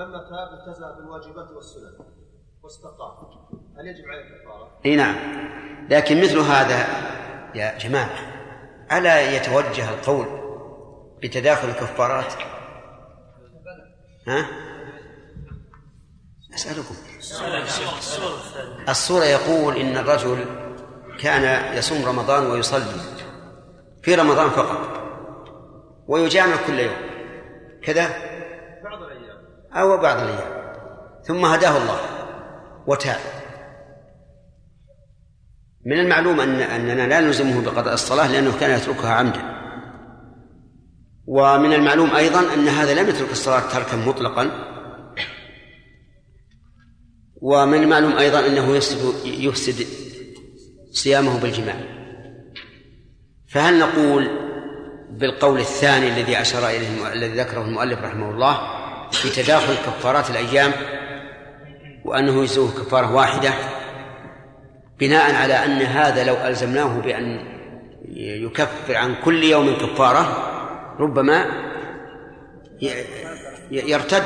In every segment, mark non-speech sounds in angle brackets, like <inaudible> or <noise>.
فلما تاب التزم بالواجبات والسنن. واستقام. هل يجب عليه الكفاره؟ إي نعم. لكن مثل هذا يا جماعة ألا يتوجه القول بتداخل الكفارات؟ ها؟ أسألكم. الصورة يقول إن الرجل كان يصوم رمضان ويصلي في رمضان فقط ويجامع كل يوم. كذا؟ أو بعض الأيام. ثم هداه الله وتاب. من المعلوم أن أننا لا نلزمه بقضاء الصلاة لأنه كان يتركها عمدا. ومن المعلوم أيضا أن هذا لم يترك الصلاة تركا مطلقا. ومن المعلوم أيضا أنه يفسد يفسد صيامه بالجماع. فهل نقول بالقول الثاني الذي أشار إليه الذي ذكره المؤلف رحمه الله في تداخل كفارات الأيام وأنه يجزئه كفارة واحدة بناء على أن هذا لو ألزمناه بأن يكفر عن كل يوم كفارة ربما يرتد.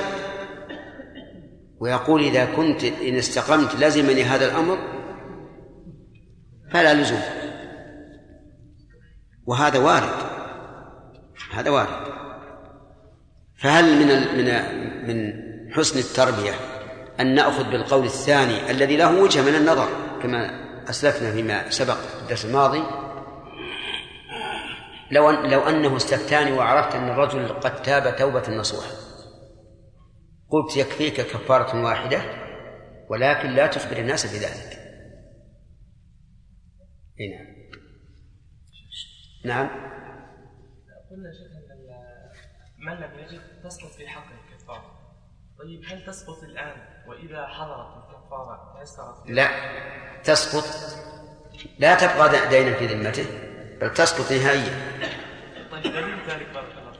ويقول إذا كنت إن استقمت لزمني هذا الأمر فلا لزوم. وهذا وارد. هذا وارد. فهل من من من حسن التربية أن نأخذ بالقول الثاني الذي له وجه من النظر كما أسلفنا فيما سبق في الدرس الماضي؟ لو أن لو أنه استفتاني وعرفت أن الرجل قد تاب توبة نصوحة قلت يكفيك كفارة واحدة ولكن لا تخبر الناس بذلك. نعم. نعم. قلنا من لم يجد تسقط في حقه الكفاره طيب هل تسقط الآن؟ وإذا حضرت الكفاره تيسرت لا تسقط. لا تبقى دينا في ذمته بل تسقط نهائيا. طيب دليل ذلك بارك الله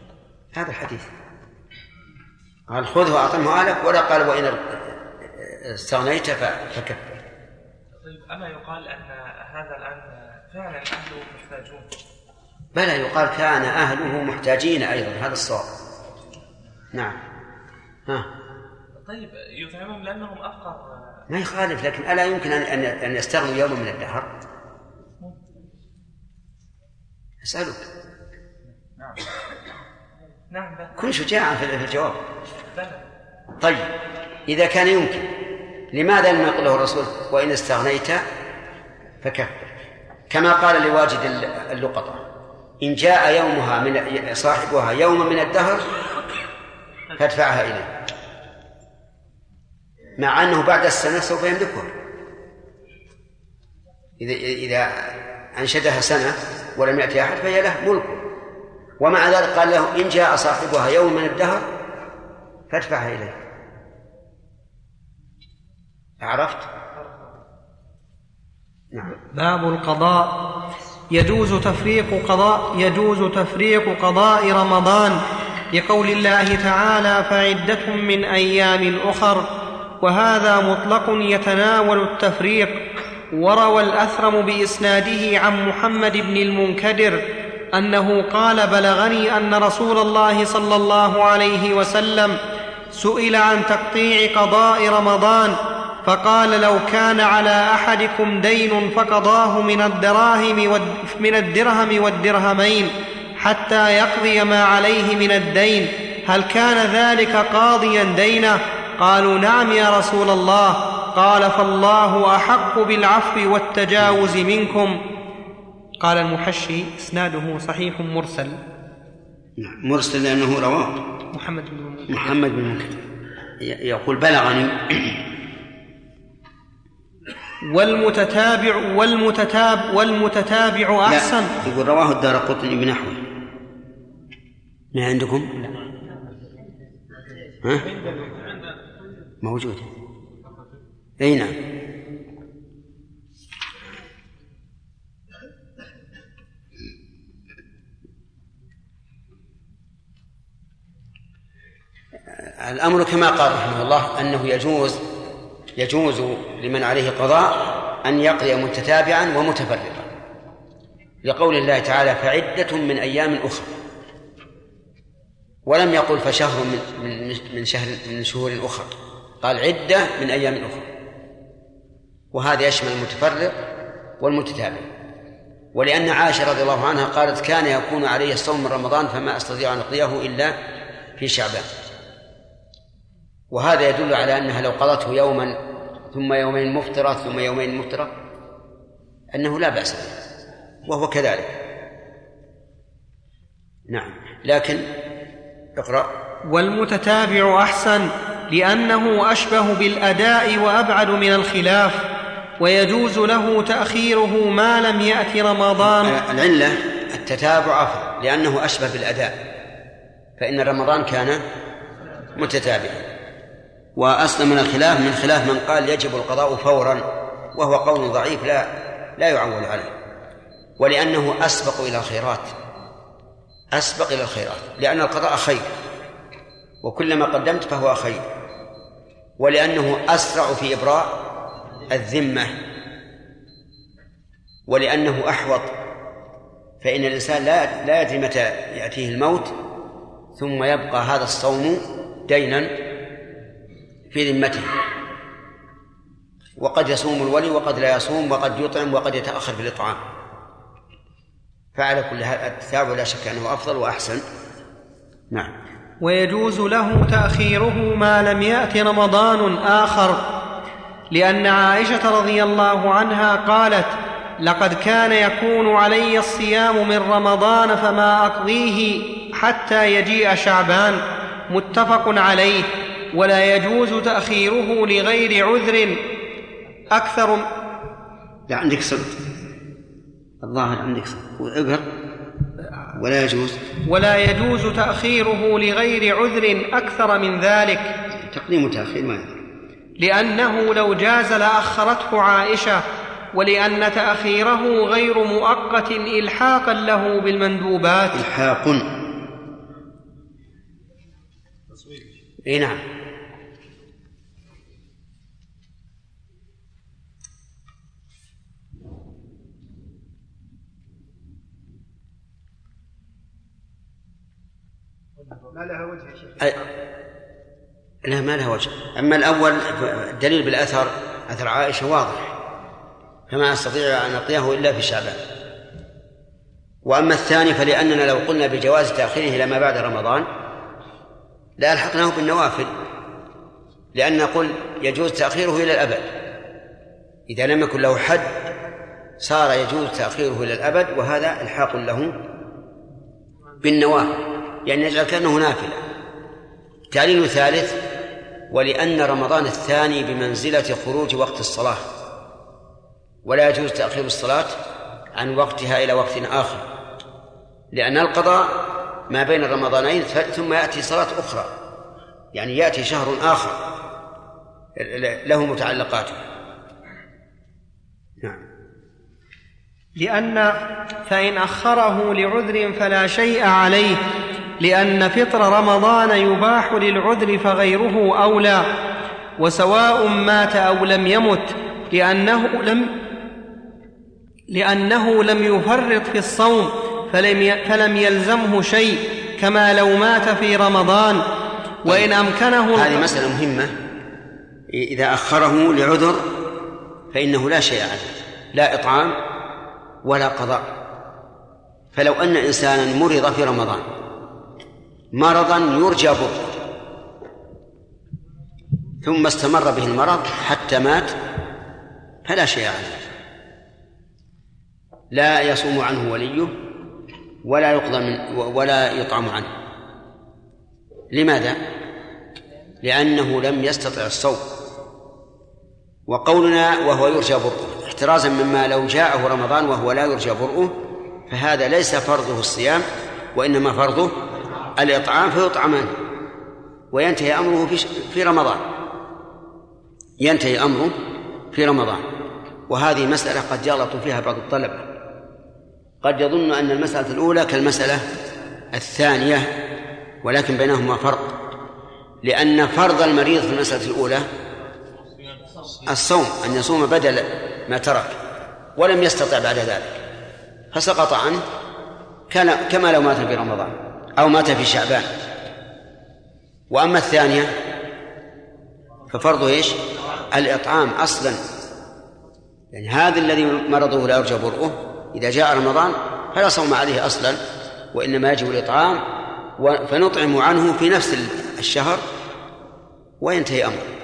هذا الحديث. قال خذه واعطمه اهلك ولا قال وإن استغنيت فكفر. طيب أما يقال أن هذا الآن فعلا اهله محتاجون؟ بلى يقال كان أهله محتاجين أيضا هذا الصواب. نعم. ها. طيب يطعمهم لأنهم أفقر. ما يخالف لكن ألا يمكن ان ان أن يستغنوا يوما من الدهر؟ أسألك. نعم. نعم كن شجاعا في الجواب. طيب إذا كان يمكن لماذا لم يقل له الرسول وإن استغنيت فكفر؟ كما قال لواجد اللقطة. إن جاء يومها من صاحبها يوما من الدهر فادفعها إليه. مع أنه بعد السنة سوف يملكها. إذا إذا أنشدها سنة ولم يأتي أحد فهي له ملكه ومع ذلك قال له إن جاء صاحبها يوم من الدهر فادفعها إليه. عرفت؟ نعم. باب القضاء. يجوز تفريق قضاء يجوز تفريق قضاء رمضان. لقول الله تعالى فعدة من أيام أخر وهذا مطلق يتناول التفريق. وروى الأثرم بإسناده عن محمد بن المنكدر أنه قال بلغني أن رسول الله صلى الله عليه وسلم سئل عن تقطيع قضاء رمضان فقال لو كان على أحدكم دين فقضاه من الدراهم من الدرهم والدرهمين حتى يقضي ما عليه من الدين. هل كان ذلك قاضيا دينه؟ قالوا نعم يا رسول الله. قال فالله أحق بالعفو والتجاوز منكم. قال المحشي إسناده صحيح مرسل. نعم مرسل لأنه رواه. محمد بن محمد بن منكدر. يقول بلغني والمتتابع والمتتاب والمتتابع أحسن. لا يقول رواه الدار قطني بنحوه ما عندكم؟ ها؟ موجود. أي نعم. الأمر كما قال رحمه الله أنه يجوز يجوز لمن عليه قضاء أن يقضي متتابعا ومتفرقا. لقول الله تعالى فعدة من أيام أخرى ولم يقل فشهر من من من شهر من شهور أخرى قال عدة من أيام أخرى وهذا يشمل المتفرق والمتتابع. ولأن عائشة رضي الله عنها قالت كان يكون علي الصوم من رمضان فما أستطيع أن أقضيه إلا في شعبان. وهذا يدل على أنها لو قضته يوما ثم يومين مفطرة ثم يومين مفطرة أنه لا بأس به وهو كذلك. نعم لكن اقرأ. والمتتابع أحسن لأنه أشبه بالأداء وأبعد من الخلاف ويجوز له تأخيره ما لم يأت رمضان. العلة التتابع أفضل لأنه أشبه بالأداء فإن رمضان كان متتابعا. وأصل من الخلاف من خلاف من قال يجب القضاء فورا وهو قول ضعيف لا لا يعول عليه. ولأنه أسبق إلى الخيرات أسبق إلى الخيرات لأن القضاء خير وكلما قدمت فهو خير. ولأنه أسرع في إبراء الذمة ولأنه أحوط. فإن الإنسان لا لا يدري متى يأتيه الموت ثم يبقى هذا الصوم دينا في ذمته. وقد يصوم الولي وقد لا يصوم وقد يطعم وقد يتأخر في الإطعام. فعلى كل التتابع لا شك أنه أفضل وأحسن. نعم. ويجوز له تأخيره ما لم يأت رمضان آخر لأن عائشة رضي الله عنها قالت لقد كان يكون علي الصيام من رمضان فما أقضيه حتى يجيء شعبان. متفق عليه. ولا يجوز تأخيره لغير عذر. أكثر لا عندك صدق الظاهر عندك اقرأ ولا يجوز. ولا يجوز تأخيره لغير عذر أكثر من ذلك. تقديم وتأخير ما يدري لأنه لو جاز لأخرته عائشة ولأن تأخيره غير مؤقت إلحاقا له بالمندوبات. إلحاق. إي نعم. ما لها وجه يا شيخ؟ لا ما لها وجه. أما الأول الدليل بالأثر أثر عائشة واضح. فما أستطيع أن أقضيه إلا في شعبان. وأما الثاني فلأننا لو قلنا بجواز تأخيره إلى ما بعد رمضان لألحقناه بالنوافل. لأن نقول يجوز تأخيره إلى الأبد. إذا لم يكن له حد صار يجوز تأخيره إلى الأبد وهذا إلحاق له بالنوافل. يعني يجعل كأنه نافلة تعليل ثالث ولأن رمضان الثاني بمنزلة خروج وقت الصلاة ولا يجوز تأخير الصلاة عن وقتها إلى وقت آخر لأن القضاء ما بين الرمضانين ثم يأتي صلاة أخرى يعني يأتي شهر آخر له متعلقاته نعم. لأن فإن أخره لعذر فلا شيء عليه. لأن فطر رمضان يباح للعذر فغيره أولى وسواء مات أو لم يمت لأنه لم لأنه لم يفرط في الصوم فلم فلم يلزمه شيء كما لو مات في رمضان. وإن أمكنه هذه مسألة مهمة. إذا أخره لعذر فإنه لا شيء عليه لا إطعام ولا قضاء. فلو أن إنسانا مرض في رمضان مرضا يرجى بره ثم استمر به المرض حتى مات فلا شيء عليه. لا يصوم عنه وليه ولا يقضى من ولا يطعم عنه. لماذا؟ لأنه لم يستطع الصوم. وقولنا وهو يرجى برؤه. احترازا مما لو جاءه رمضان وهو لا يرجى برؤه فهذا ليس فرضه الصيام وإنما فرضه الإطعام فيطعم عنه وينتهي أمره في في رمضان. ينتهي أمره في رمضان. وهذه مسألة قد يغلط فيها بعض الطلبة. قد يظن أن المسألة الأولى كالمسألة الثانية ولكن بينهما فرق. لأن فرض المريض في المسألة الأولى الصوم أن يصوم بدل ما ترك ولم يستطع بعد ذلك. فسقط عنه كما لو مات في رمضان. أو مات في شعبان. وأما الثانية ففرض إيش؟ الإطعام أصلا. يعني هذا الذي مرضه لا يرجى برؤه إذا جاء رمضان فلا صوم عليه أصلا وإنما يجب الإطعام فنطعم عنه في نفس الشهر وينتهي أمره.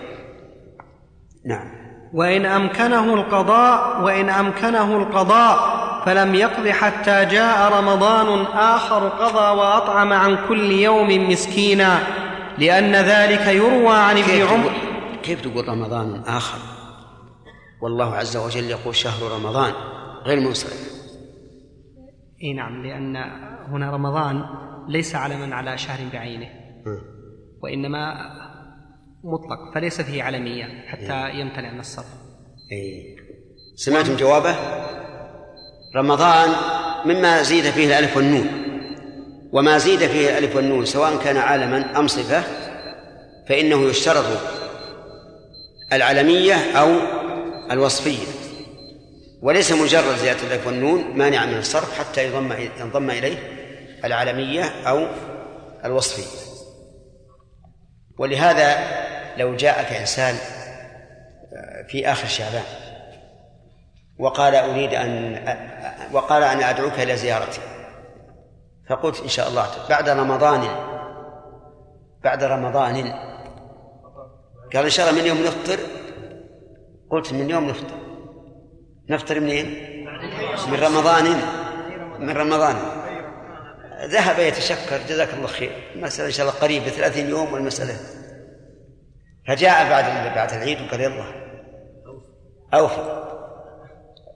نعم. وإن أمكنه القضاء وإن أمكنه القضاء فلم يقض حتى جاء رمضان آخر قضى وأطعم عن كل يوم مسكينا لأن ذلك يروى عن ابن عمر. كيف تقول رمضان آخر؟ والله عز وجل يقول شهر رمضان غير منصرف. إي نعم لأن هنا رمضان ليس علما على شهر بعينه وإنما مطلق فليس فيه علمية حتى يمتنع من الصرف. اي سمعتم جوابه؟ رمضان مما زيد فيه الألف والنون. وما زيد فيه الألف والنون سواء كان عالما أم صفة فإنه يشترط العلمية أو الوصفية. وليس مجرد زيادة الألف والنون مانعا من الصرف حتى يضم ينضم إليه العلمية أو الوصفية. ولهذا لو جاءك إنسان في آخر شعبان وقال أريد أن وقال أنا أدعوك إلى زيارتي. فقلت إن شاء الله بعد رمضان بعد رمضان. قال إن شاء الله من يوم نفطر؟ قلت من يوم نفطر. نفطر منين؟ من رمضان. من رمضان. ذهب يتشكر جزاك الله خير. المسألة إن شاء الله قريبة ثلاثين يوم والمسألة. فجاء بعد بعد العيد وقال يلا. أوفى.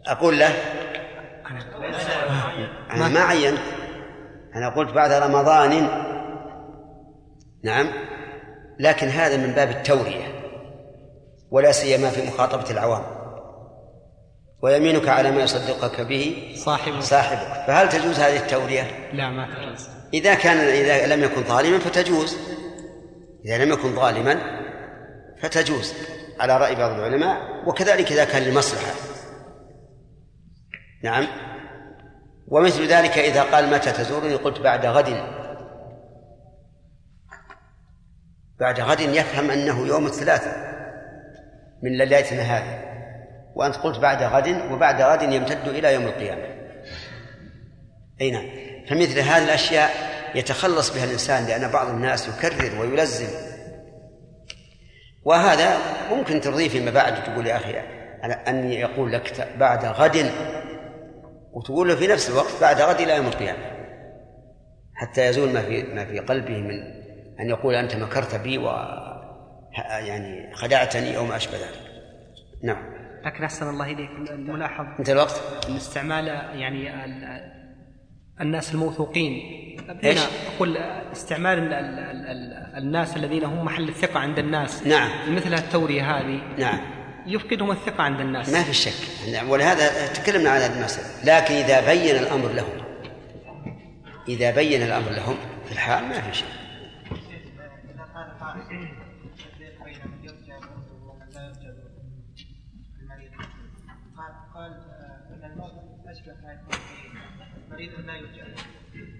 أقول له أنا ما عينت أنا قلت بعد رمضان نعم لكن هذا من باب التورية ولا سيما في مخاطبة العوام. ويمينك على ما يصدقك به صاحبك. صاحبك. فهل تجوز هذه التورية؟ لا ما تجوز إذا كان إذا لم يكن ظالما فتجوز. إذا لم يكن ظالما فتجوز على رأي بعض العلماء وكذلك إذا كان لمصلحة نعم. ومثل ذلك إذا قال متى تزورني؟ قلت بعد غد. بعد غد يفهم أنه يوم الثلاثاء من ليلتنا هذه. وأنت قلت بعد غد وبعد غد يمتد إلى يوم القيامة. أي نعم. فمثل هذه الأشياء يتخلص بها الإنسان لأن بعض الناس يكرر ويلزم. وهذا ممكن ترضيه فيما بعد تقول يا أخي أن يقول لك بعد غد وتقول له في نفس الوقت بعد غد إلى يوم القيامة. حتى يزول ما في ما في قلبه من أن يقول أنت مكرت بي و يعني خدعتني أو ما أشبه ذلك. نعم. لكن أحسن الله إليك. الملاحظ أنت الوقت؟ أن استعمال يعني الناس الموثوقين. إيش؟ أقول استعمال ال ال ال الناس الذين هم محل الثقة عند الناس. نعم. مثل التورية هذه. نعم. يفقدهم الثقة عند الناس ما في شك ولهذا تكلمنا عن هذه المسألة لكن إذا بين الأمر لهم إذا بين الأمر لهم في الحال ما في شيء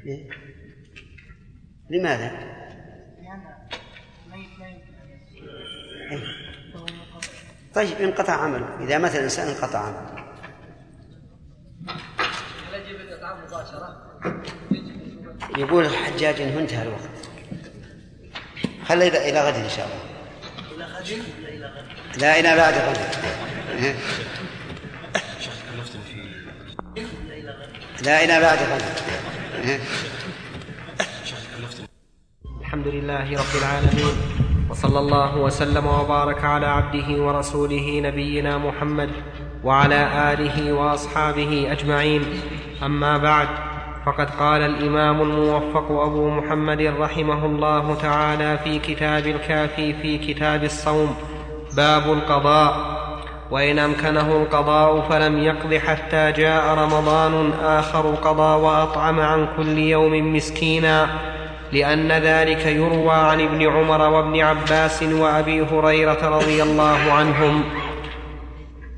إيه؟ لماذا؟ طيب انقطع عمله إذا مات الإنسان انقطع عمله يقول الحجاج انه انتهى الوقت. خلي إلى غد إن شاء الله. إلى غد إلى غد؟ لا إلى بعد غد. لا إلى بعد غد. الحمد لله رب العالمين. وصلى الله وسلم وبارك على عبده ورسوله نبينا محمد وعلى آله وأصحابه أجمعين. أما بعد فقد قال الإمام الموفق أبو محمد رحمه الله تعالى في كتاب الكافي في كتاب الصوم باب القضاء. وإن أمكنه القضاء فلم يقض حتى جاء رمضان آخر قضى وأطعم عن كل يوم مسكينا. لأن ذلك يروى عن ابن عمر وابن عباس وأبي هريرة رضي الله عنهم.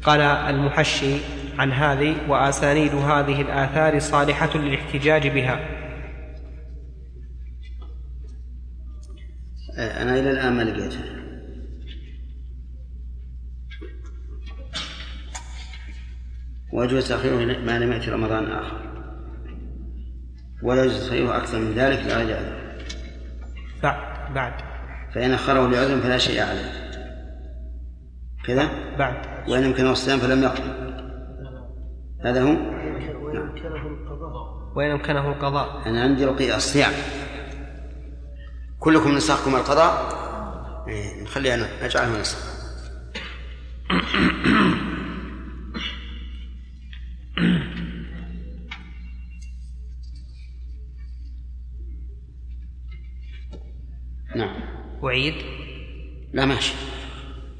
قال المحشي عن هذه وأسانيد هذه الآثار صالحة للاحتجاج بها. أنا إلى الآن ما لقيتها. ويجوز تأخيره ما لم يأتي رمضان آخر. ولا يجوز تأخيره أكثر من ذلك لغير عذر بعد بعد. فإن أخره لعذر فلا شيء عليه. كذا؟ بعد. وإن أمكنه الصيام فلم يقضي هذا هو؟ وإن أمكنه القضاء. أنا عندي رقي الصيام. كلكم نسخكم القضاء. إيه نخلي أنا. نجعله نسخ نعم. أعيد. لا ماشي.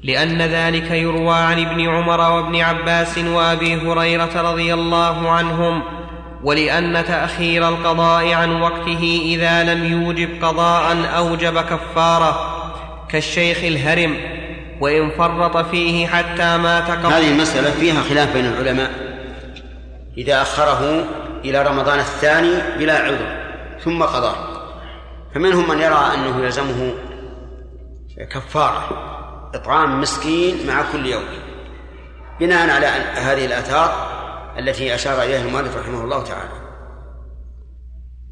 لأن ذلك يروى عن ابن عمر وابن عباس وأبي هريرة رضي الله عنهم ولأن تأخير القضاء عن وقته إذا لم يوجب قضاء أوجب كفارة كالشيخ الهرم وإن فرط فيه حتى مات قبل. هذه المسألة فيها خلاف بين العلماء. إذا أخره إلى رمضان الثاني بلا عذر ثم قضاه فمنهم من يرى أنه يلزمه كفارة إطعام مسكين مع كل يوم. بناء على هذه الآثار التي أشار إليها المؤلف رحمه الله تعالى.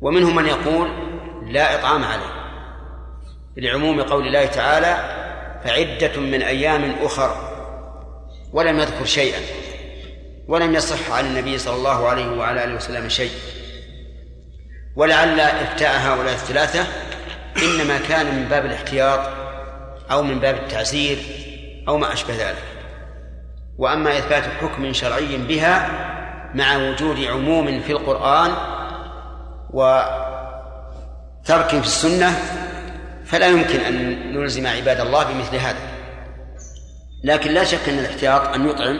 ومنهم من يقول لا إطعام عليه. لعموم قول الله تعالى فعدة من أيام أخر ولم يذكر شيئا ولم يصح عن النبي صلى الله عليه وعلى آله وسلم شيء. ولعل إفتاء هؤلاء الثلاثة إنما كان من باب الاحتياط أو من باب التعزير أو ما أشبه ذلك. وأما إثبات حكم شرعي بها مع وجود عموم في القرآن وترك في السنة فلا يمكن أن نلزم عباد الله بمثل هذا. لكن لا شك أن الاحتياط أن يطعم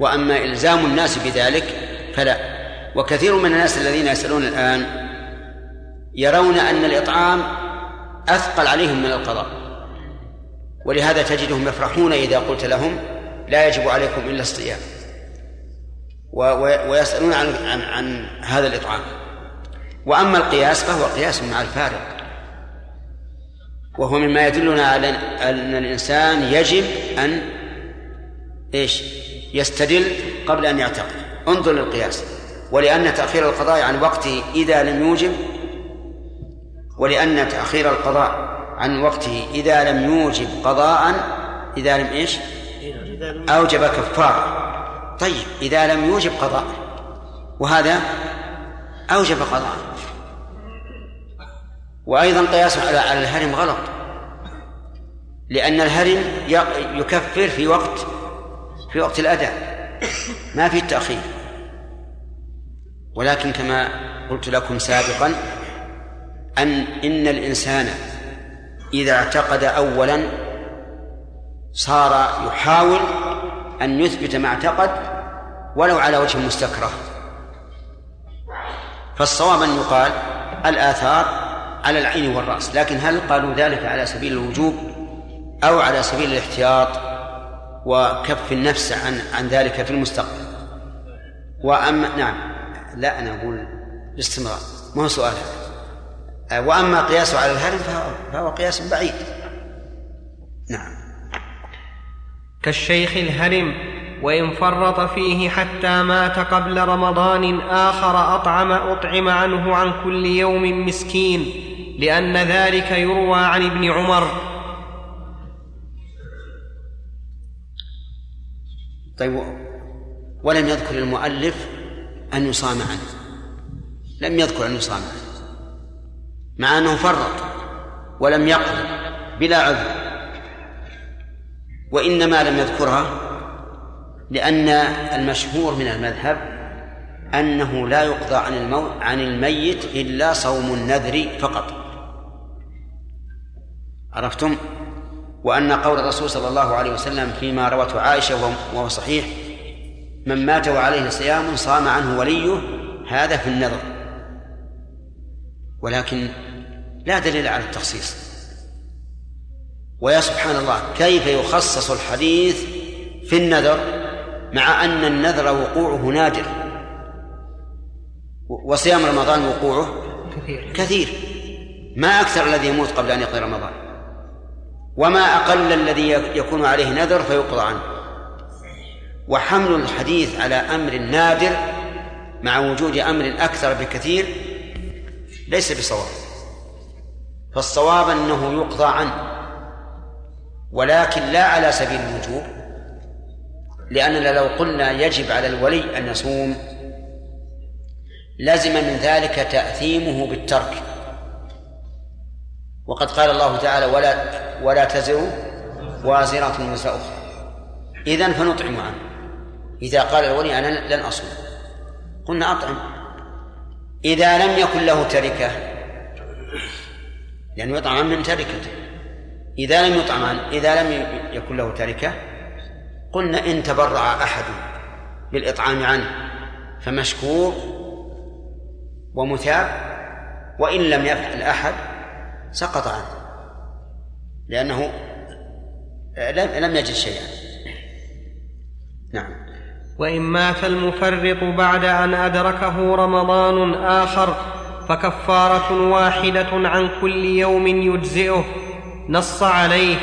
وأما إلزام الناس بذلك فلا. وكثير من الناس الذين يسألون الآن يرون أن الإطعام أثقل عليهم من القضاء. ولهذا تجدهم يفرحون إذا قلت لهم لا يجب عليكم إلا الصيام. ويسألون عن, عن, عن هذا الإطعام. وأما القياس فهو قياس مع الفارق. وهو مما يدلنا على أن الإنسان يجب أن إيش؟ يستدل قبل أن يعتقد. انظر للقياس. ولأن تأخير القضاء عن وقته إذا لم يوجب ولأن تأخير القضاء عن وقته إذا لم يوجب قضاء إذا لم إيش؟ أوجب كفارة. طيب إذا لم يوجب قضاء وهذا أوجب قضاء. وأيضا قياس على الهرم غلط. لأن الهرم يكفر في وقت في وقت الأداء ما في التأخير. ولكن كما قلت لكم سابقا أن إن الإنسان إذا اعتقد أولا صار يحاول أن يثبت ما اعتقد ولو على وجه مستكره. فالصواب أن يقال الآثار على العين والرأس لكن هل قالوا ذلك على سبيل الوجوب أو على سبيل الاحتياط وكف النفس عن عن ذلك في المستقبل؟ وأما نعم لا أنا أقول باستمرار ما هو سؤال هذا؟ وأما قياسه على الهرم فهو, فهو قياس بعيد. نعم. كالشيخ الهرم وإن فرط فيه حتى مات قبل رمضان آخر أطعم أطعم عنه عن كل يوم مسكين لأن ذلك يروى عن ابن عمر. طيب ولم يذكر المؤلف أن يصام عنه. لم يذكر أن يصام عنه. مع أنه فرط ولم يقل بلا عذر. وإنما لم يذكرها لأن المشهور من المذهب أنه لا يقضى عن الموت عن الميت إلا صوم النذر فقط. عرفتم؟ وأن قول الرسول صلى الله عليه وسلم فيما روته عائشة وهو صحيح من مات وعليه صيام صام عنه وليه هذا في النذر. ولكن لا دليل على التخصيص. ويا سبحان الله كيف يخصص الحديث في النذر مع أن النذر وقوعه نادر؟ وصيام رمضان وقوعه كثير. كثير. ما أكثر الذي يموت قبل أن يقضي رمضان. وما أقل الذي يكون عليه نذر فيقضى عنه. وحمل الحديث على أمر نادر مع وجود أمر أكثر بكثير ليس بصواب. فالصواب أنه يقضى عنه. ولكن لا على سبيل الوجوب لأننا لو قلنا يجب على الولي أن يصوم لزم من ذلك تأثيمه بالترك. وقد قال الله تعالى ولا ولا تزر وازرة وزر أخرى. إذا فنطعم عنه. إذا قال الولي أنا لن أصوم. قلنا أطعم. إذا لم يكن له تركة لأنه يطعم من تركته. إذا لم يطعم عنه إذا لم يكن له تركة قلنا إن تبرع أحد بالإطعام عنه فمشكور ومثاب وإن لم يفعل أحد سقط عنه لأنه لم يجد شيئا. نعم. وإن مات المفرط بعد أن أدركه رمضان آخر فكفارة واحدة عن كل يوم يجزئه نص عليه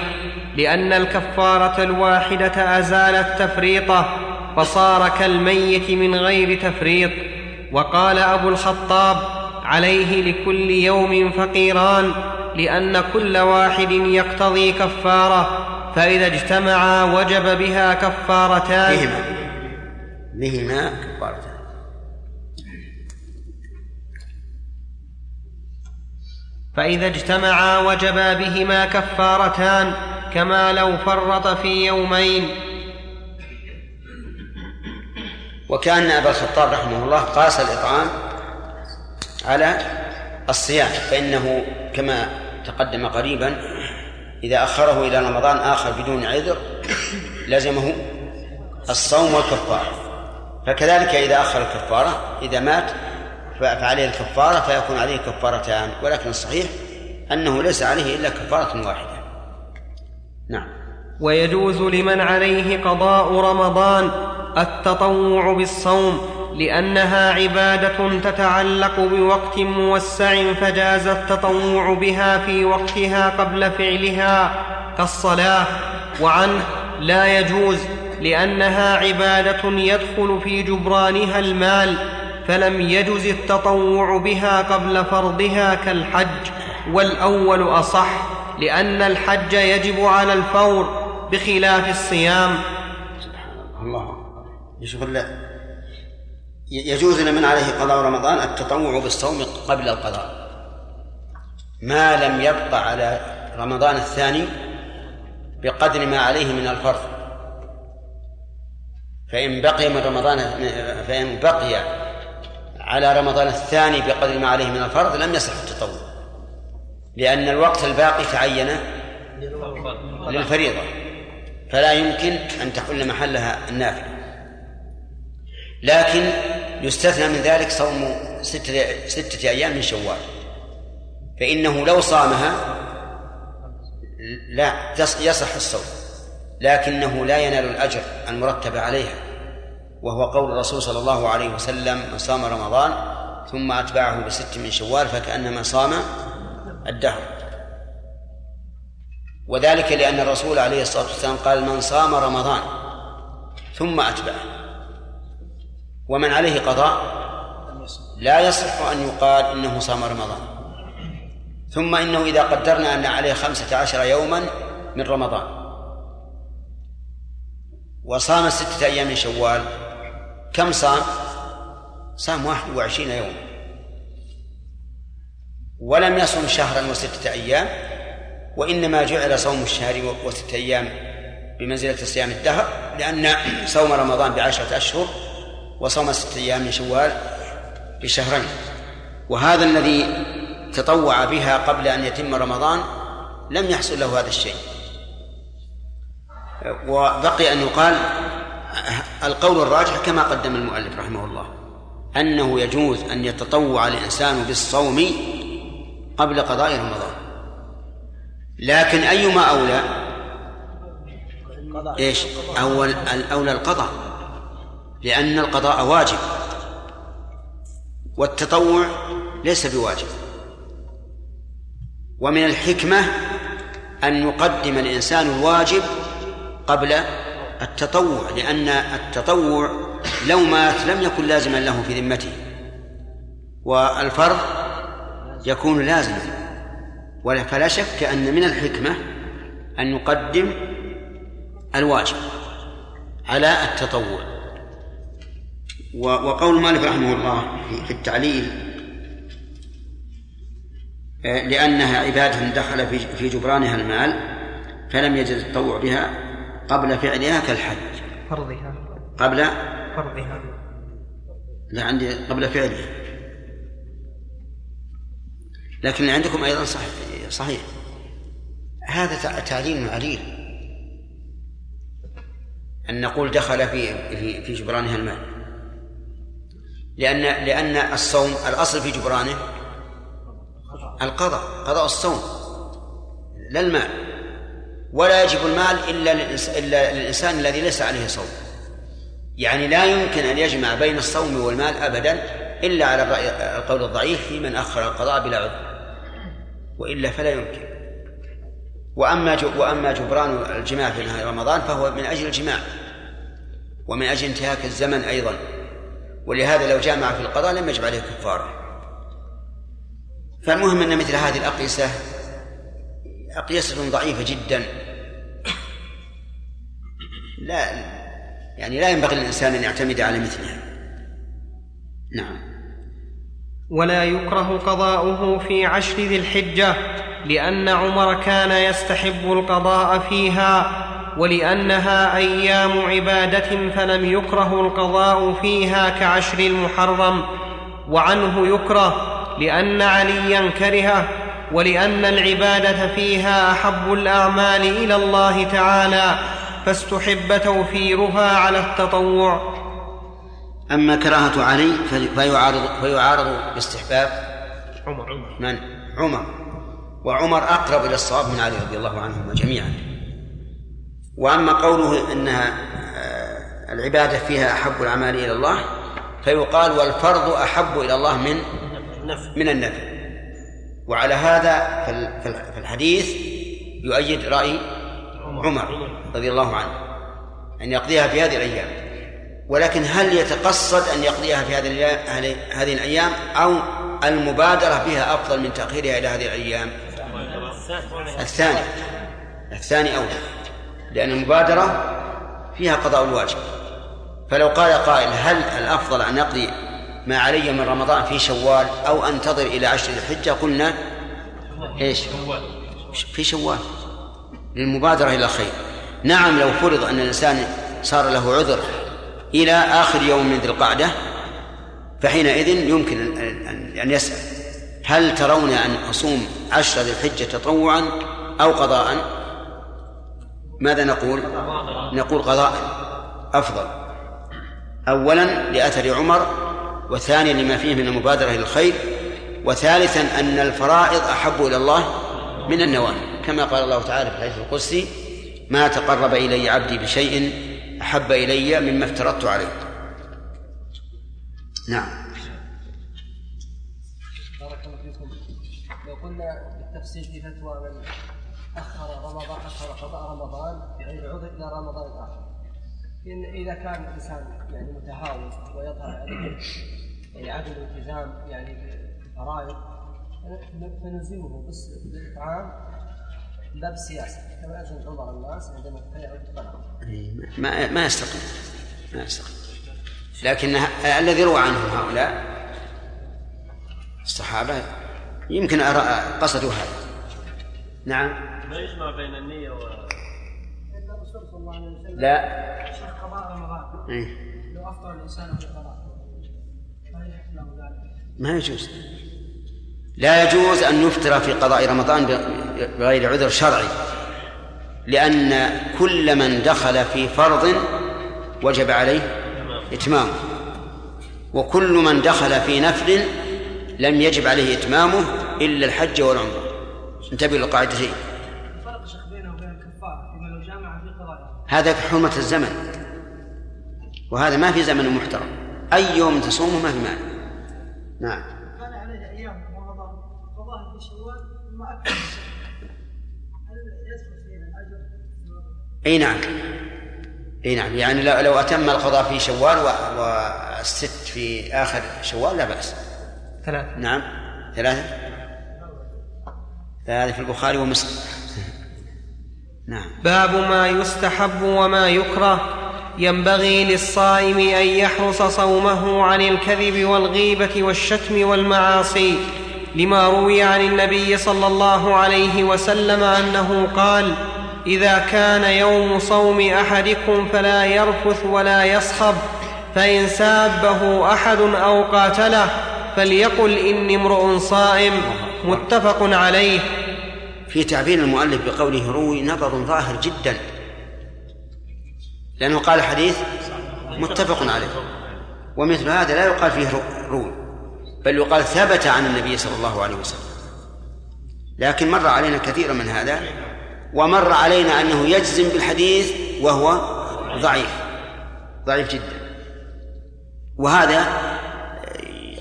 لأن الكفارة الواحدة أزالت تفريطه فصار كالميت من غير تفريط. وقال أبو الخطاب عليه لكل يوم فقيران لأن كل واحد يقتضي كفارة فإذا اجتمعا وجب بها كفارتان. بهما. بهما كفارتان. فإذا اجتمعا وجبا بهما كفارتان كما لو فرط في يومين. وكأن أبا الخطاب رحمه الله قاس الإطعام على الصيام فإنه كما تقدم قريبا إذا أخره إلى رمضان آخر بدون عذر لزمه الصوم والكفارة. فكذلك إذا أخر الكفارة إذا مات فعليه الكفارة فيكون عليه كفارتان ولكن الصحيح أنه ليس عليه إلا كفارة واحدة. نعم. ويجوز لمن عليه قضاء رمضان التطوع بالصوم لأنها عبادة تتعلق بوقت موسع فجاز التطوع بها في وقتها قبل فعلها كالصلاة. وعنه لا يجوز لأنها عبادة يدخل في جبرانها المال فلم يجز التطوع بها قبل فرضها كالحج والأول أصح لأن الحج يجب على الفور بخلاف الصيام. سبحان الله. يشوف يجوز لمن عليه قضاء رمضان التطوع بالصوم قبل القضاء. ما لم يبقى على رمضان الثاني بقدر ما عليه من الفرض. فإن بقي من رمضان فإن بقي على رمضان الثاني بقدر ما عليه من الفرض لم يصح التطوع. لأن الوقت الباقي تعين للفريضة. فلا يمكن أن تحل محلها النافلة. لكن يستثنى من ذلك صوم ستة, ستة أيام من شوال. فإنه لو صامها لا يصح الصوم. لكنه لا ينال الأجر المرتب عليها. وهو قول الرسول صلى الله عليه وسلم من صام رمضان ثم أتبعه بست من شوال فكأنما صام الدهر. وذلك لأن الرسول عليه الصلاة والسلام قال من صام رمضان ثم أتبعه. ومن عليه قضاء لا يصح أن يقال إنه صام رمضان. ثم إنه إذا قدرنا أن عليه خمسة عشر يوما من رمضان. وصام ستة أيام من شوال كم صام؟ صام واحد وعشرين يوما ولم يصم شهرا وستة أيام وإنما جعل صوم الشهر وستة أيام بمنزلة صيام الدهر لأن صوم رمضان بعشرة أشهر وصوم ستة أيام من شوال بشهرين وهذا الذي تطوع بها قبل أن يتم رمضان لم يحصل له هذا الشيء. وبقي أن يقال القول الراجح كما قدم المؤلف رحمه الله أنه يجوز أن يتطوع الإنسان بالصوم قبل قضاء رمضان. لكن أيما أولى؟ إيش؟ أول الأولى القضاء لأن القضاء واجب. والتطوع ليس بواجب. ومن الحكمة أن يقدم الإنسان الواجب قبل التطوع لأن التطوع لو مات لم يكن لازما له في ذمته. والفرض يكون لازما. فلا شك أن من الحكمة أن يقدم الواجب على التطوع. وقول مالك رحمه الله في التعليل آه، لأنها عبادة دخل في جبرانها المال فلم يجد التطوع بها. قبل فعلها كالحج فرضها. قبل؟ فرضها. لا عندي قبل فعلها لكن اللي عندكم أيضا صحيح صحيح. هذا تعليل عليل. أن نقول دخل في في في جبرانها المال. لأن لأن الصوم الأصل في جبرانه القضاء قضاء الصوم لا المال. ولا يجب المال إلا للإنسان الذي ليس عليه صوم. يعني لا يمكن أن يجمع بين الصوم والمال أبدا إلا على القول الضعيف في من أخر القضاء بلا عذر. وإلا فلا يمكن. وأما وأما جبران الجماع في نهار رمضان فهو من أجل الجماع. ومن أجل انتهاك الزمن أيضا. ولهذا لو جامع في القضاء لم يجب عليه كفارة. فالمهم أن مثل هذه الأقيسة أقيسة ضعيفة جدا. لا يعني لا ينبغي للإنسان أن يعتمد على مثلها نعم. ولا يكره قضاؤه في عشر ذي الحجة لأن عمر كان يستحب القضاء فيها ولأنها أيام عبادة فلم يكره القضاء فيها كعشر المحرم. وعنه يكره لأن عليا كرهه ولأن العبادة فيها أحب الأعمال إلى الله تعالى. فاستحب توفيرها على التطوع. أما كراهة علي فيعارض فيعارض باستحباب. عمر عمر. من؟ عمر. وعمر أقرب إلى الصواب من علي رضي الله عنهما جميعا. وأما قوله إنها آه، العبادة فيها أحب الأعمال إلى الله فيقال والفرض أحب إلى الله من من النفل وعلى هذا في الحديث يؤيد رأي عمر رضي الله عنه أن يقضيها في هذه الأيام. ولكن هل يتقصد أن يقضيها في هذه هذه الأيام أو المبادرة بها أفضل من تأخيرها إلى هذه الأيام؟ الثاني. الثاني أولى. لأن المبادرة فيها قضاء الواجب. فلو قال قائل هل الأفضل أن أقضي ما علي من رمضان في شوال أو أنتظر إلى عشر الحجة؟ قلنا إيش؟ في شوال. للمبادرة إلى الخير نعم لو فرض أن الإنسان صار له عذر إلى آخر يوم من ذي القعدة فحينئذ يمكن أن يسأل هل ترون أن أصوم عشر ذي الحجة تطوعا أو قضاء؟ ماذا نقول؟ نقول قضاء أفضل. أولا لأثر عمر وثانيا لما فيه من المبادرة إلى الخير وثالثا أن الفرائض أحب إلى الله من النوافل. كما قال الله تعالى في الحديث القدسي ما تقرب إلي عبدي بشيء أحب إلي مما افترضت عليه. نعم. بارك الله فيكم. لو قلنا بالتفصيل في فتوى من أخر رمضان أخر قضاء رمضان بغير عذر إلى رمضان آخر إن إذا كان الإنسان يعني متهاون ويظهر عليه يعني عدم الالتزام يعني بالفرائض فنلزمه بالإطعام باب السياسة كما اذن عمر الناس عندما بالطلاق ما ما يستقيم ما يستقيم لكن الذي روى عنهم هؤلاء الصحابة يمكن قصدوا هذا. نعم. ما يجمع بين النية و الرسول صلى الله عليه وسلم. لا. شيخ قضاء رمضان. إيه؟ لو أفطر الإنسان في قضاء. ما يجوز. لا يجوز أن يفطر في قضاء رمضان بغير عذر شرعي لأن كل من دخل في فرض وجب عليه إتمامه وكل من دخل في نفل لم يجب عليه إتمامه إلا الحج والعمرة. انتبهوا للقاعدتين هذا في حرمة الزمن وهذا ما في زمن محترم. أي يوم تصومه ما في مانع. نعم. أي نعم. أي نعم. يعني لو لو أتم القضاء في شوال و- والست في آخر شوال لا بأس. ثلاث نعم. ثلاثة. هذه في البخاري ومسلم. نعم. باب ما يستحب وما يكره. ينبغي للصائم أن يحرص صومه عن الكذب والغيبة والشتم والمعاصي. لما روي عن النبي صلى الله عليه وسلم أنه قال إذا كان يوم صوم أحدكم فلا يرفث ولا يصخب فإن سابه أحد أو قاتله فليقل إني امرؤ صائم. متفق عليه. في تعبير المؤلف بقوله روي نظر ظاهر جدا لأنه قال حديث متفق عليه ومثل هذا لا يقال فيه رو- روي. بل يقال ثبت عن النبي صلى الله عليه وسلم. لكن مر علينا كثيرا من هذا ومر علينا أنه يجزم بالحديث وهو ضعيف ضعيف جدا. وهذا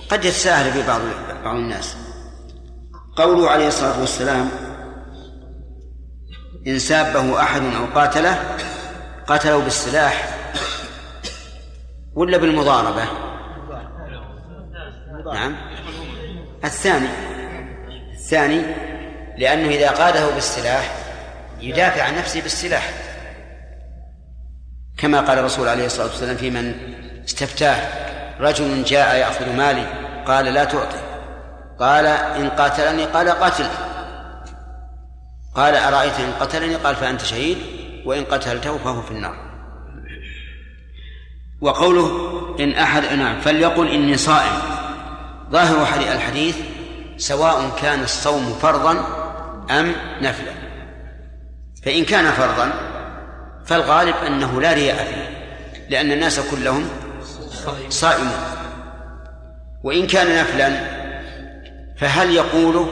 قد يتساهل في بعض بعض الناس. قوله عليه الصلاة والسلام إن سابه أحد أو قاتله قتله بالسلاح ولا بالمضاربة. نعم. الثاني. الثاني لأنه إذا قاده بالسلاح يدافع عن نفسه بالسلاح. كما قال الرسول عليه الصلاة والسلام في من استفتاه رجل جاء يأخذ مالي قال لا تعطي. قال إن قاتلني قال قاتل. قال أرأيت إن قتلني؟ قال فأنت شهيد وإن قتلته فهو في النار. وقوله إن أحد نعم فليقل إني صائم. ظاهر حديث الحديث سواء كان الصوم فرضا أم نفلا. فإن كان فرضا فالغالب أنه لا رياء فيه لأن الناس كلهم صائمون. وإن كان نفلا فهل يقوله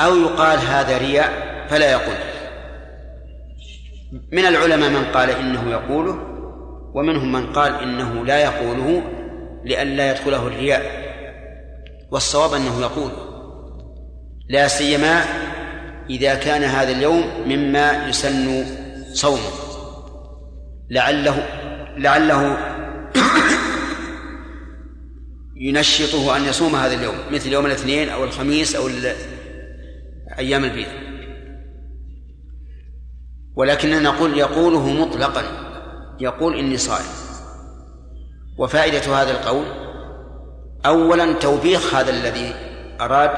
أو يقال هذا رياء؟ فلا يقول. من العلماء من قال إنه يقوله ومنهم من قال إنه لا يقوله لئلا يدخله الرياء والصواب أنه يقول لا سيما إذا كان هذا اليوم مما يسن صومه لعله لعله <coughs> ينشطه أن يصوم هذا اليوم مثل يوم الاثنين أو الخميس أو أيام البيض. ولكننا نقول يقوله مطلقا يقول إني صائم. وفائدة هذا القول؟ أولا توبيخ هذا الذي أراد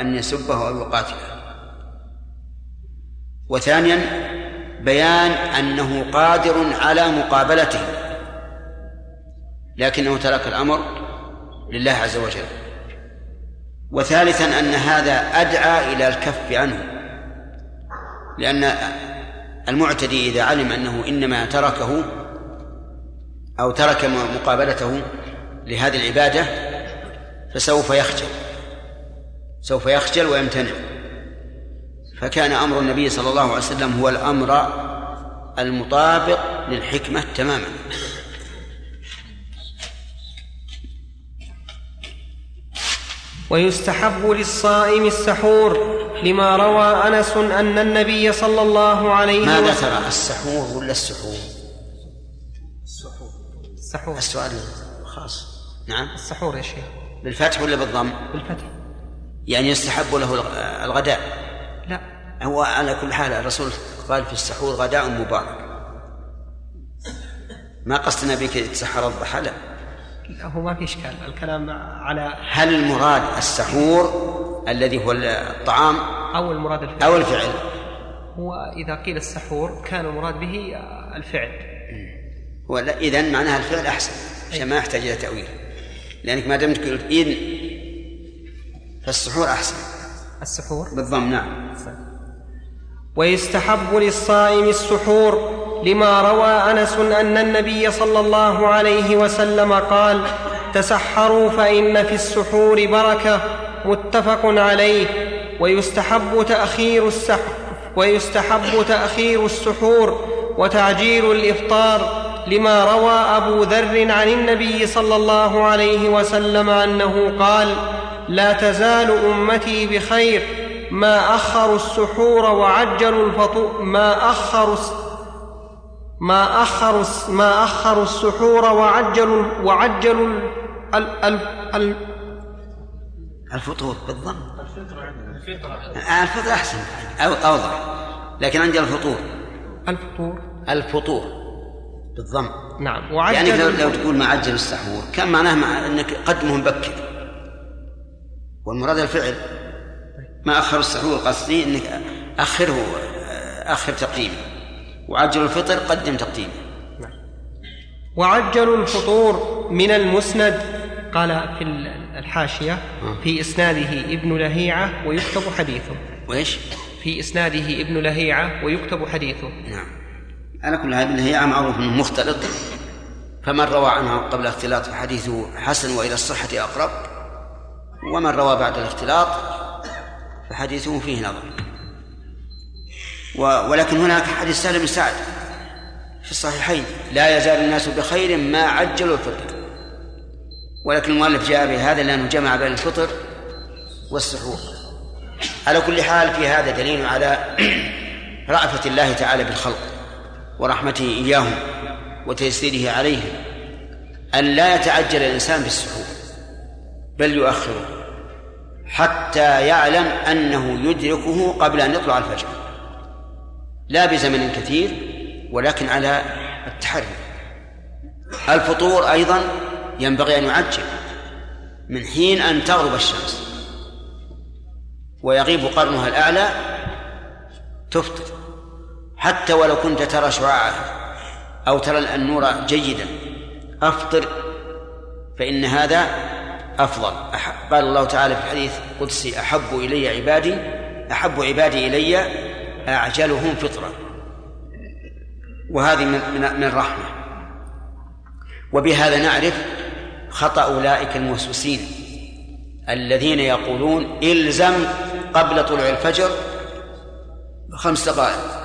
أن يسبه أو يقاتله. وثانيا بيان أنه قادر على مقابلته لكنه ترك الأمر لله عز وجل. وثالثا أن هذا أدعى إلى الكف عنه لأن المعتدي إذا علم أنه إنما تركه أو ترك مقابلته لهذه العبادة فسوف يخجل. سوف يخجل ويمتنع. فكان أمر النبي صلى الله عليه وسلم هو الأمر المطابق للحكمة تماما. ويستحب للصائم السحور لما روى أنس أن النبي صلى الله عليه ماذا وسلم ترى السحور ولا السحور؟ السحور. السؤال خاص نعم. السحور يا شيخ. بالفتح ولا بالضم؟ بالفتح. يعني يستحب له الغ- الغداء. لا. هو على كل حال الرسول قال في السحور غداء مبارك. ما قصدنا بك تسحر الضحى؟ لا. لا، هو ما في إشكال. الكلام على هل المراد السحور الذي هو الطعام؟ أو المراد الفعل؟ أو الفعل. هو إذا قيل السحور كان المراد به الفعل. ولا اذا معناها الفعل أحسن عشان ما يحتاج إلى تأويل. لأنك ما دمت قلت اذ فالسحور أحسن. السحور؟ بالضم نعم. ويستحب للصائم السحور لما روى أنس أن النبي صلى الله عليه وسلم قال تسحروا فإن في السحور بركة. متفق عليه. ويستحب تأخير السحر ويستحب تأخير السحور وتعجيل الإفطار لما روى أبو ذر عن النبي صلى الله عليه وسلم أنه قال لا تزال أمتي بخير ما أخروا السحور وعجلوا الفطور ما أخروا ما أخروا ما أخروا السحور وعجلوا وعجلوا ال ال ال الفطور بالضم. الفطر أحسن أو أوضح. لكن عندي الفطور. الفطور. الفطور. بالضم. نعم. وعجل يعني لو, لو تقول ما عجل السحور كان معناه مع إنك قدمه مبكر والمراد الفعل. ما أخر السحور قصدي إنك أخره آخر تقديمه وعجل الفطر قدم تقديمه نعم. وعجلوا الفطور من المسند قال في الحاشية آه. في إسناده ابن لهيعة ويكتب حديثه. وإيش؟ في إسناده ابن لهيعة ويكتب حديثه. نعم. على كل ابن لهيعة معروف أنه مختلط. فمن روى عنه قبل الاختلاط فحديثه حسن وإلى الصحة أقرب. ومن روى بعد الاختلاط فحديثه فيه نظر. ولكن هناك حديث سهل بن سعد في الصحيحين. لا يزال الناس بخير ما عجلوا الفطر. ولكن المؤلف جاء بهذا لأنه جمع بين الفطر والسحور. على كل حال في هذا دليل على <clears throat> رأفة الله تعالى بالخلق. ورحمته إياهم وتيسيره عليهم أن لا يتعجل الإنسان بالسحور بل يؤخره حتى يعلم أنه يدركه قبل أن يطلع الفجر. لا بزمن كثير ولكن على التحري. الفطور أيضا ينبغي أن يعجل من حين أن تغرب الشمس ويغيب قرنها الأعلى تفطر. حتى ولو كنت ترى شعاعها أو ترى النور جيدا. أفطر فإن هذا أفضل. قال الله تعالى في الحديث القدسي أحب إلي عبادي أحب عبادي إلي أعجلهم فطرا وهذه من من الرحمة وبهذا نعرف خطأ أولئك الموسوسين الذين يقولون إلزم قبل طلوع الفجر خمس دقائق.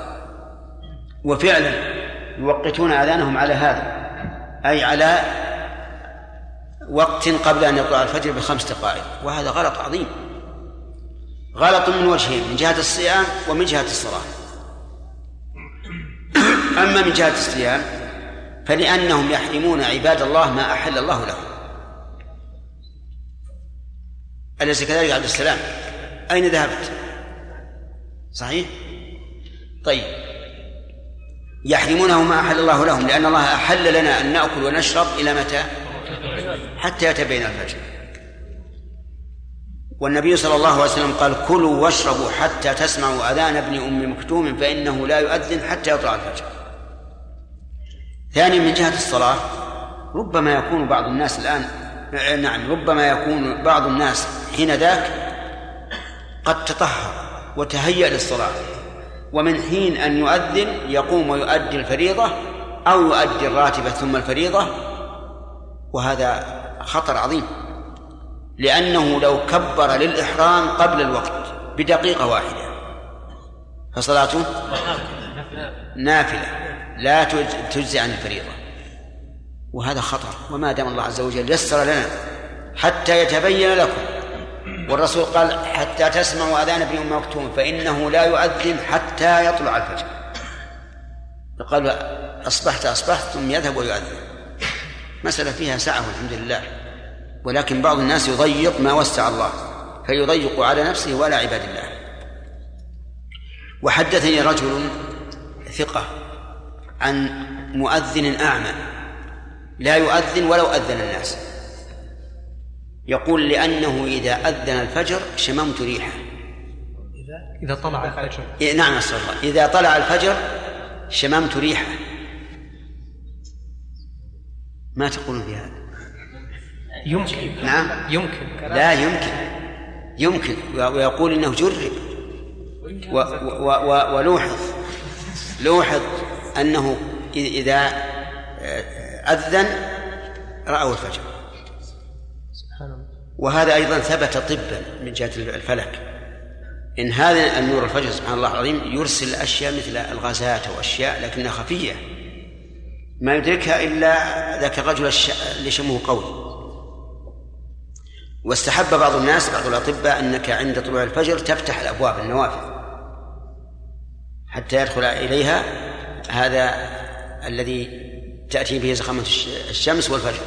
وفعلا يوقتون أذانهم على هذا أي على وقت قبل أن يطلع الفجر بخمس دقائق وهذا غلط عظيم. غلط من وجهين من جهة الصيام ومن جهة الصلاة. أما من جهة الصيام فلأنهم يحرمون عباد الله ما أحل الله لهم. أليس كذلك عبد السلام؟ أين ذهبت؟ صحيح؟ طيب. يحرمونه ما أحل الله لهم لأن الله أحل لنا أن نأكل ونشرب إلى متى؟ حتى يتبين الفجر. والنبي صلى الله عليه وسلم قال كلوا واشربوا حتى تسمعوا أذان ابن أم مكتوم فإنه لا يؤذن حتى يطلع الفجر. ثانيا من جهة الصلاة ربما يكون بعض الناس الآن نعم ربما يكون بعض الناس حين ذاك قد تطهر وتهيأ للصلاة. ومن حين أن يؤذن يقوم ويؤدي الفريضة أو يؤدي الراتبة ثم الفريضة وهذا خطر عظيم لأنه لو كبر للإحرام قبل الوقت بدقيقة واحدة. فصلاته نافلة لا تجزي عن الفريضة. وهذا خطر وما دام الله عز وجل يسر لنا حتى يتبين لكم والرسول قال حتى تسمعوا أذان ابن أم مكتوم فإنه لا يؤذن حتى يطلع الفجر. فقال أصبحت أصبحت ثم يذهب ويؤذن. مسألة فيها سعة والحمد لله. ولكن بعض الناس يضيق ما وسع الله فيضيق على نفسه وعلى عباد الله. وحدثني رجل ثقة عن مؤذن أعمى. لا يؤذن ولو أذن الناس. يقول لأنه إذا أذن الفجر شممت ريحه. إذا؟ طلع الفجر. إيه نعم أسأل الله. إذا طلع الفجر شممت ريحه. ما تقولون في هذا؟ يمكن. نعم. يمكن. لا يمكن. يمكن. ويقول إنه جرب. و و و ولوحظ. لوحظ أنه إذا أذن رأوا الفجر. وهذا أيضا ثبت طبا من جهة الفلك. إن هذا النور الفجر سبحان الله العظيم يرسل أشياء مثل الغازات أو أشياء لكنها خفية. ما يدركها إلا ذاك الرجل اللي شمه قوي. واستحب بعض الناس بعض الأطباء أنك عند طلوع الفجر تفتح الأبواب النوافذ حتى يدخل إليها هذا الذي تأتي به زخمة الشمس والفجر.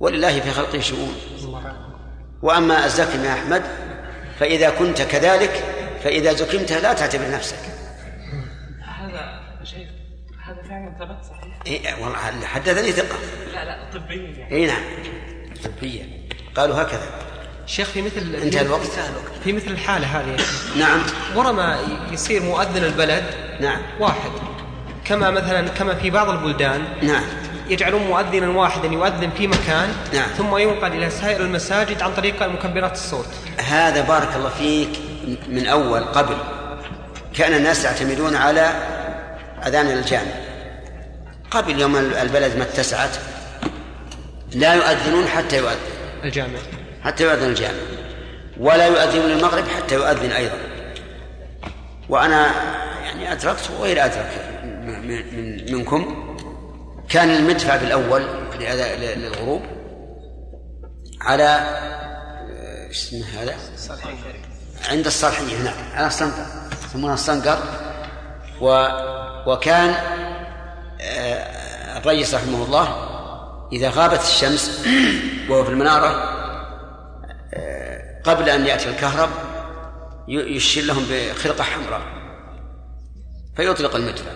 ولله في خلقه شؤون. وأما الزكم يا أحمد فإذا كنت كذلك فإذا زكمت لا تعتبر نفسك. هذا شيخ هذا فعلا ثبت صحيح؟ إيه والله حدثني ثقة. لا لا طبيا يعني اي نعم. طبيا قالوا هكذا. شيخ في مثل انتهى الوقت. في مثل الحالة هذه نعم. ورما يصير مؤذن البلد نعم. واحد. كما مثلا كما في بعض البلدان نعم. يجعلون مؤذنا واحدا يؤذن في مكان نعم. ثم ينقل إلى سائر المساجد عن طريق مكبرات الصوت. هذا بارك الله فيك من أول قبل. كان الناس يعتمدون على أذان الجامع. قبل يوم البلد ما اتسعت لا يؤذنون حتى يؤذن. الجامع. حتى يؤذن الجامع. ولا يؤذنون المغرب حتى يؤذن أيضا. وأنا يعني أدركت وغير من- منكم. كان المدفع بالأول لأذا- للغروب على إيش اسمه هذا؟ عند الصالحية نعم على الصنقر يسمونها الصنقر و وكان آه، الرئيس رحمه الله إذا غابت الشمس <clears throat> وهو في المنارة آه، قبل أن يأتي الكهرب يشير لهم بخرقة حمراء فيطلق المدفع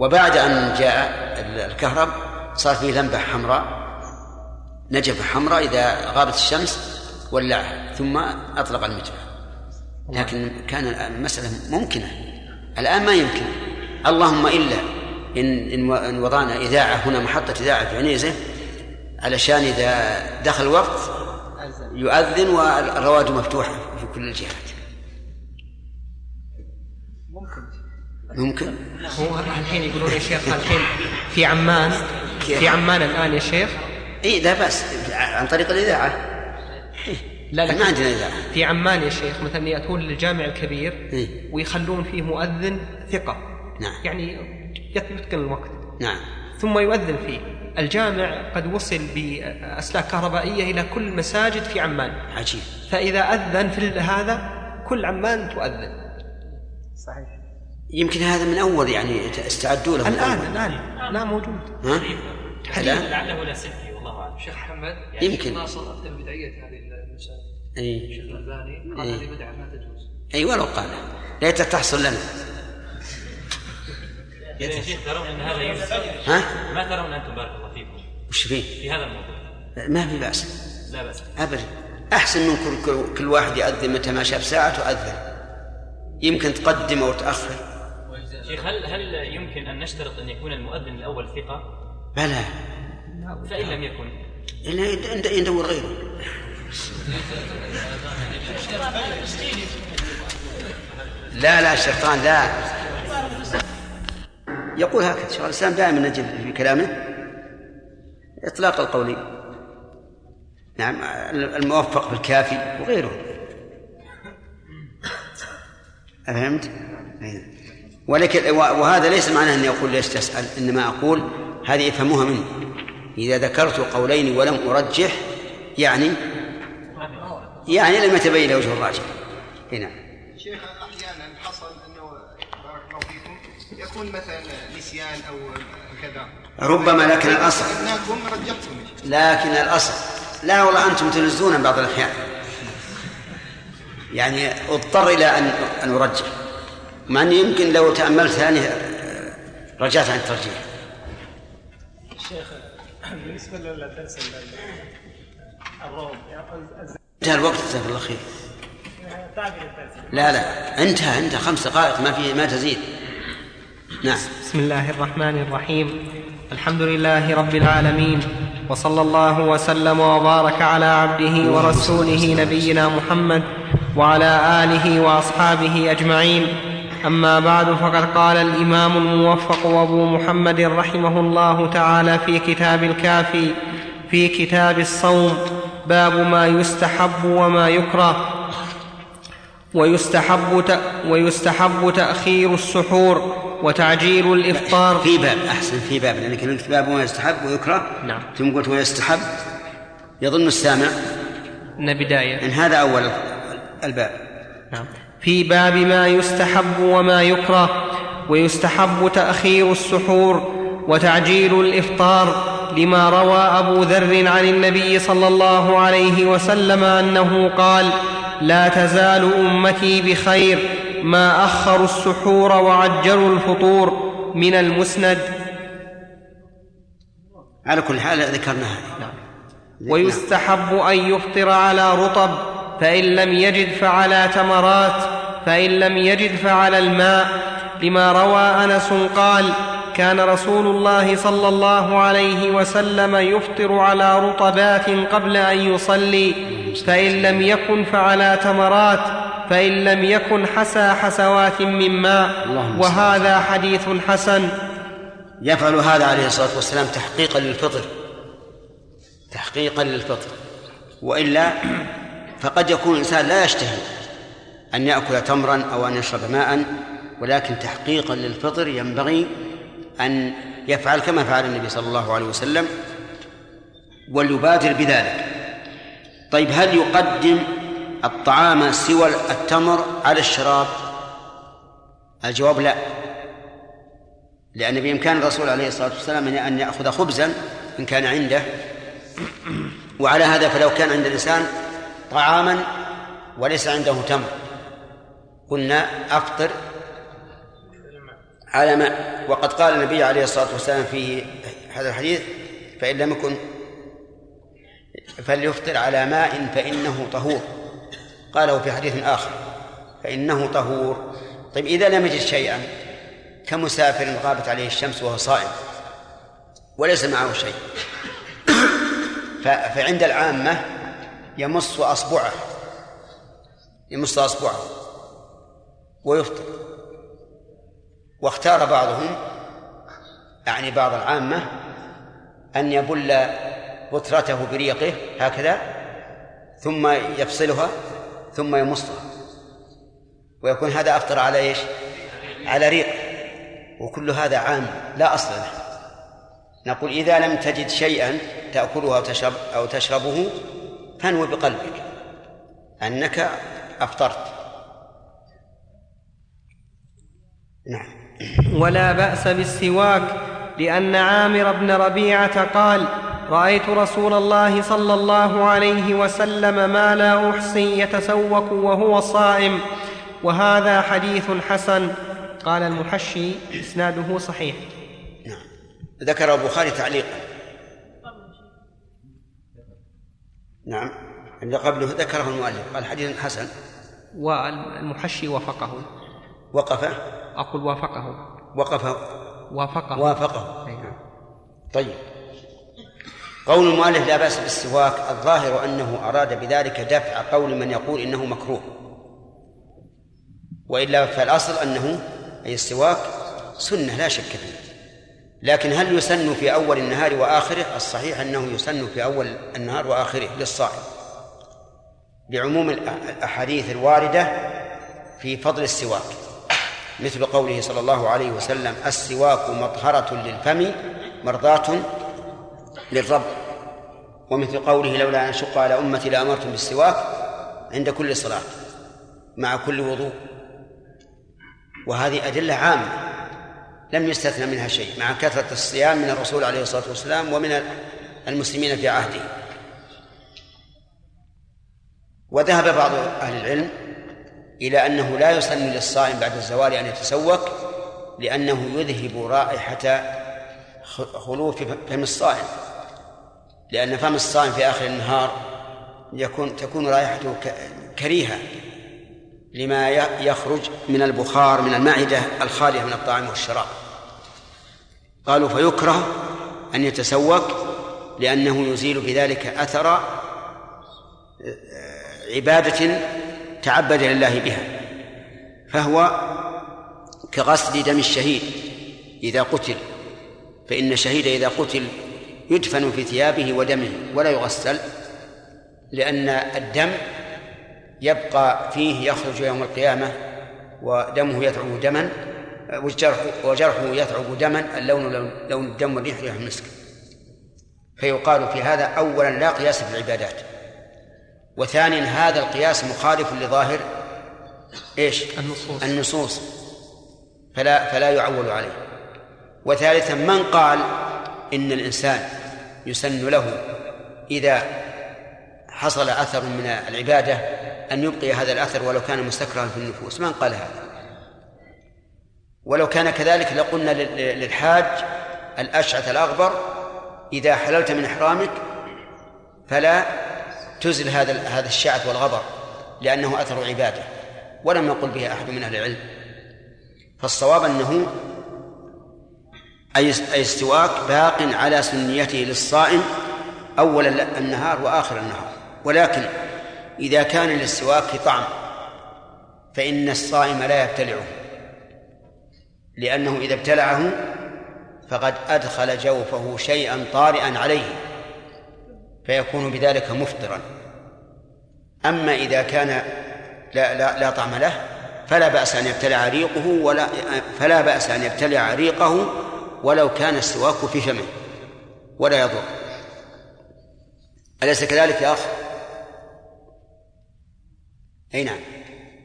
وبعد أن جاء ال- الكهرب صار فيه لمبة حمراء نجفة حمراء إذا غابت الشمس ولعها ثم أطلق المدفع لكن كان المسألة ممكنة الآن ما يمكن. اللهم إلا إن إن وضعنا إذاعة هنا محطة إذاعة في عنيزة علشان إذا دخل الوقت يؤذن والرواد مفتوحة في كل الجهات. ممكن؟ هو الحين يقولون يا شيخ الحين في عمان في عمان الآن يا شيخ. اي لا بأس. عن طريق الإذاعة. لا لا ما عندنا إذاعة. في عمان يا شيخ مثلا يأتون للجامع الكبير إيه. ويخلون فيه مؤذن ثقة. نعم. يعني يتقن الوقت. نعم. ثم يؤذن فيه. الجامع قد وصل بأسلاك كهربائية إلى كل المساجد في عمان. عجيب. فإذا أذن في هذا كل عمان تؤذن. صحيح. يمكن هذا من أول يعني استعدوا له الآن. الآن. لا موجود. ها؟ الان لعله لا سلفي والله أعلم. شيخ محمد يمكن. ناصر افتى بدعيه هذه المساجد إي. الشيخ الألباني قال. هذه بدعه ما تجوز. إي ولو قال. ليت تحصل لنا. يا شيخ ترون إن هذا يوسف ها؟ ما ترون أنتم بارك الله فيكم؟ وش فيه؟ في هذا الموضوع. ما في بأس. لا بأس. ابدا. أحسن من كل, كل, كل واحد يؤذن متى ما شاف ساعة تؤذن يمكن تقدم أو تاخر شيخ هل هل يمكن أن نشترط أن يكون المؤذن الأول ثقة؟ بلى. فإن لم يكن. الا يدور غيره. لا لا الشيطان لا. يقول هكذا شيخ الإسلام دائما نجد في كلامه. إطلاق القول. نعم الموفق بالكافي وغيره. أفهمت؟ أي. ولكن وهذا ليس معناه اني أقول ليش تسأل إنما أقول هذه افهموها مني. إذا ذكرت قولين ولم أرجح يعني يعني لم يتبين وجه الراجح. هنا شيخ أحيانا حصل انه بارك الله فيكم يكون مثلا نسيان أو كذا. ربما لكن رجحتم. لكن الاصل لا والله أنتم تلزون بعض الأحيان. يعني اضطر إلى ان أن أرجح. مع اني يمكن لو تأملت ثاني رجعت عن الترجيح. شيخ بالنسبة للدرس الروم انتهى الوقت جزاك الله خير. لا لا انتهى انتهى خمس دقائق ما في ما تزيد. نعم. بسم الله الرحمن الرحيم. الحمد لله رب العالمين وصلى الله وسلم وبارك على عبده ورسوله نبينا محمد وعلى آله وأصحابه أجمعين. أما بعد فقد قال الإمام الموفق أبو محمد رحمه الله تعالى في كتاب الكافي في كتاب الصوم باب ما يستحب وما يكره ويستحب. ويستحب تأخير السحور وتعجيل الإفطار. في باب أحسن في باب لأنك قلت باب ما يستحب ويكره. نعم. ثم قلت ويستحب يظن السامع. إن بداية إن هذا أول الباب. نعم. في باب ما يستحب وما يكره ويستحب تأخير السحور وتعجيل الإفطار لما روى أبو ذر عن النبي صلى الله عليه وسلم أنه قال لا تزال أمتي بخير ما أخروا السحور وعجلوا الفطور من المسند على كل حال ذكرناها نعم. ويستحب أن يفطر على رطب فإن لم يجد فعلى تمرات فإن لم يجد فعلى الماء. لما روى أنس قال كان رسول الله صلى الله عليه وسلم يفطر على رطبات قبل أن يصلي. فإن لم يكن فعلى تمرات فإن لم يكن حسى حسوات من ماء. وهذا حديث حسن. يفعل هذا عليه الصلاة والسلام تحقيقا للفطر. تحقيقا للفطر. وإلا فقد يكون الإنسان لا يشتهي أن يأكل تمرا أو أن يشرب ماء ولكن تحقيقا للفطر ينبغي أن يفعل كما فعل النبي صلى الله عليه وسلم وليبادر بذلك. طيب هل يقدم الطعام سوى التمر على الشراب؟ الجواب لا لأن بإمكان الرسول عليه الصلاة والسلام أن يأخذ خبزا إن كان عنده. وعلى هذا فلو كان عند الإنسان طعاما وليس عنده تمر. قلنا أفطر على ماء. وقد قال النبي عليه الصلاة والسلام في هذا الحديث فإن لم يكن فليفطر على ماء فإنه طهور. قاله في حديث آخر فإنه طهور. طيب إذا لم يجد شيئا كمسافر غابت عليه الشمس وهو صائم وليس معه شيء. فعند العامة يمص أصبعه. يمص أصبعه. ويفطر. واختار بعضهم يعني بعض العامة أن يبل بطرته بريقه هكذا ثم يفصلها ثم يمصها. ويكون هذا أفطر على إيش؟ على ريق. وكل هذا عام لا أصل له. نقول إذا لم تجد شيئا تأكله أو تشرب أو تشربه فانوي بقلبك أنك أفطرت. نعم. ولا بأس بالسواك لأن عامر بن ربيعة قال رأيت رسول الله صلى الله عليه وسلم ما لا أحصي يتسوك وهو صائم وهذا حديث حسن. قال المحشي إسناده صحيح. نعم. ذكر البخاري تعليقا. نعم. عند قبله ذكره المؤلف قال حديث حسن. والمحشي وافقه. وقف؟ أقول وافقه. وقف. وافقه. وافقه. نعم. طيب. قول المؤلف لا بأس بالسواك الظاهر أنه أراد بذلك دفع قول من يقول إنه مكروه. وإلا فالأصل أنه أي السواك سنة لا شك فيه. لكن هل يسن في أول النهار وآخره؟ الصحيح أنه يسن في أول النهار وآخره للصائم. بعموم الأ- الأحاديث الواردة في فضل السواك. مثل قوله صلى الله عليه وسلم السواك مطهرة للفم مرضاة للرب. ومثل قوله لولا أن أشق على أمتي لأمرتم بالسواك عند كل صلاة مع كل وضوء. وهذه أدلة عامة. لم يستثنى منها شيء مع كثرة الصيام من الرسول عليه الصلاة والسلام ومن المسلمين في عهده. وذهب بعض أهل العلم إلى أنه لا يسن للصائم بعد الزوال أن يتسوك لأنه يذهب رائحة خلوف فم الصائم. لأن فم الصائم في آخر النهار يكون تكون رائحته كريهة لما يخرج من البخار من المعدة الخالية من الطعام والشراب. قالوا فيكره أن يتسوك لأنه يزيل بذلك أثر عبادة تعبد لله بها. فهو كغسل دم الشهيد إذا قتل فإن الشهيد إذا قتل يدفن في ثيابه ودمه ولا يغسل لأن الدم يبقى فيه يخرج يوم القيامة ودمه يثعب دما. وجرحه, وجرحه يثعب دما اللون لون, لون الدم والريح ريح المسك. فيقال في هذا أولا لا قياس في العبادات وثانيا هذا القياس مخالف لظاهر إيش؟ النصوص. النصوص. فلا فلا يعول عليه. وثالثا من قال إن الإنسان يسن له إذا حصل أثر من العبادة أن يبقي هذا الأثر ولو كان مستكرها في النفوس؟ من قال هذا؟ ولو كان كذلك لقلنا للحاج الأشعث الأغبر إذا حللت من إحرامك فلا تزل هذا هذا الشعث والغبر لأنه أثر عبادة ولم يقل به أحد من أهل العلم. فالصواب أنه أي السواك باق على سنيته للصائم أول النهار وآخر النهار. ولكن إذا كان للسواك طعم فإن الصائم لا يبتلعه. لأنه إذا ابتلعه فقد أدخل جوفه شيئا طارئا عليه فيكون بذلك مفطرا أما إذا كان لا, لا, لا طعم له فلا بأس أن يبتلع ريقه ولا فلا بأس أن يبتلع ريقه ولو كان السواك في فمه ولا يضر أليس كذلك يا أخ؟ أي نعم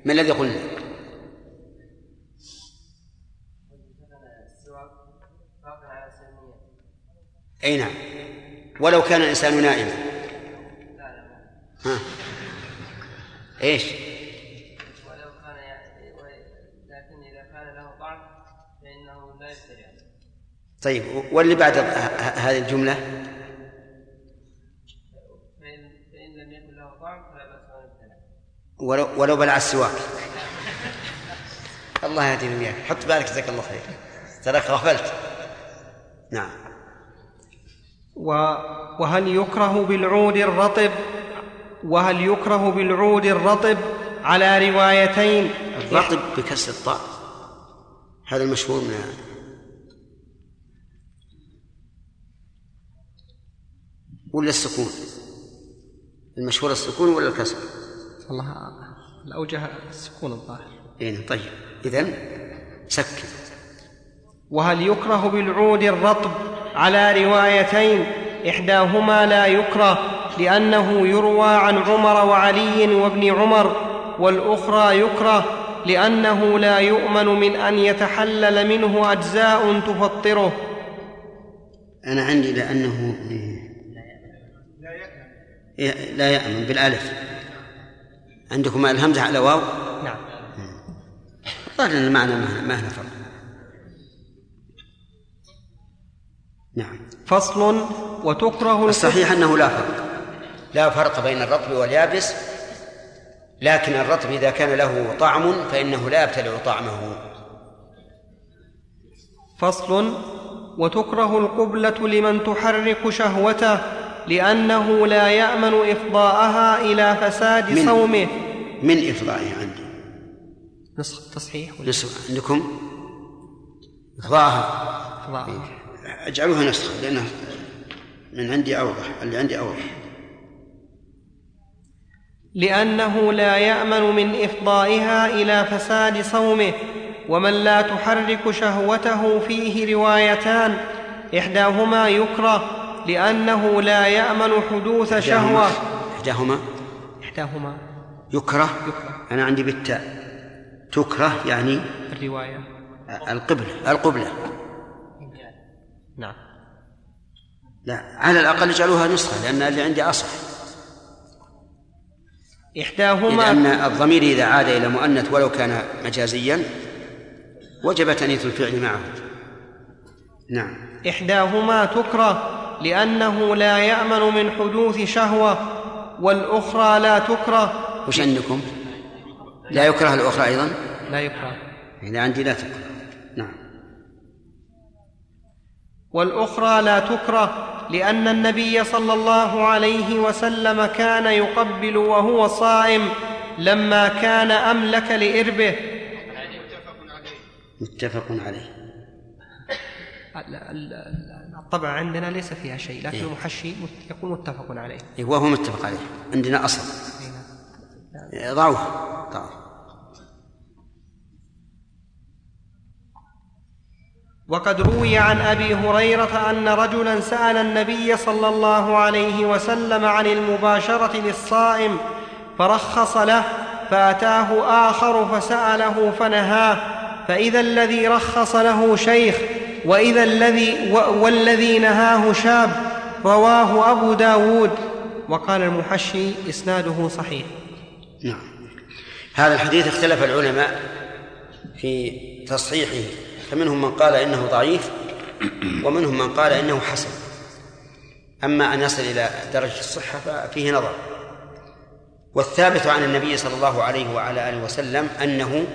ما الذي قلنا؟ أي نعم. ولو كان الإنسان نائما. ها. إيش؟ ولو كان يعني لكن إذا كان له فإنه لا يستريح. طيب واللي بعد هذه الجملة؟ فإن فإن لم يكن له فلا بأس ولو, ولو بلع السواك. الله يهدينا وياك حط بالك جزاك الله خير. تراك غفلت نعم. وهل يكره بالعود الرطب؟ وهل يكره بالعود الرطب على روايتين؟ الرطب بكسر الطاء. هذا المشهور من ولا السكون؟ المشهور السكون ولا الكسر؟ والله الأوجه السكون الظاهر. إيه طيب. إذن سكن. وهل يكره بالعود الرطب على روايتين إحداهما لا يكره لأنه يروى عن عمر وعلي وابن عمر والأخرى يكره لأنه لا يؤمن من أن يتحلل منه أجزاء تفطره. أنا عندي لأنه لا يأمن. بالألف. عندكم الهمزة على واو؟ نعم. ظاهر أن المعنى ما هنا فرق نعم. فصل وتكره الصحيح أنه لا فرق. لا فرق بين الرطب واليابس لكن الرطب إذا كان له طعم فإنه لا يبتلع طعمه. فصل وتكره القبلة لمن تحرك شهوته لأنه لا يأمن إفضاءها إلى فساد من صومه. من إفضائها عندي. نسخ تصحيح ولا؟ نسخ عندكم؟ إفضاءها. إفضاءها. اجعلوها نسخة لأنها من عندي أوضح اللي عندي أوضح. لأنه لا يأمن من إفضائها إلى فساد صومه ومن لا تحرك شهوته فيه روايتان إحداهما يكره لأنه لا يأمن حدوث شهوة. إحداهما؟ إحداهما. يكره يكره. أنا عندي بالتاء. تكره يعني الرواية. القبلة القبلة. نعم. لا على الأقل اجعلوها نسخة لأن اللي عندي أصح. إحداهما لأن الضمير إذا عاد إلى مؤنث ولو كان مجازيا وجب تأنيث الفعل معه. نعم. إحداهما تكره لأنه لا يأمن من حدوث شهوة والأخرى لا تكره. وش عندكم؟ لا يكره الأخرى أيضا؟ لا يكره. إذا عندي لا تكره. نعم. والأخرى لا تكره لأن النبي صلى الله عليه وسلم كان يقبل وهو صائم لما كان أملك لإربه. متفق عليه. ال- ال- ال- الطبع عندنا ليس فيها شيء لكن إيه. المحشي يكون متفق عليه. إيه، وهو متفق عليه. عندنا أصل. أي نعم. إيه، ضعوه. ضعوه. وقد روي عن أبي هريرة أن رجلا سأل النبي صلى الله عليه وسلم عن المباشرة للصائم فرخص له فأتاه آخر فسأله فنهاه فإذا الذي رخص له شيخ وإذا الذي والذي نهاه شاب رواه أبو داود. وقال المحشي إسناده صحيح. نعم. هذا الحديث اختلف العلماء في تصحيحه. فمنهم من قال إنه ضعيف ومنهم من قال إنه حسن. أما أن يصل إلى درجة الصحة ففيه نظر. والثابت عن النبي صلى الله عليه وعلى آله وسلم أنه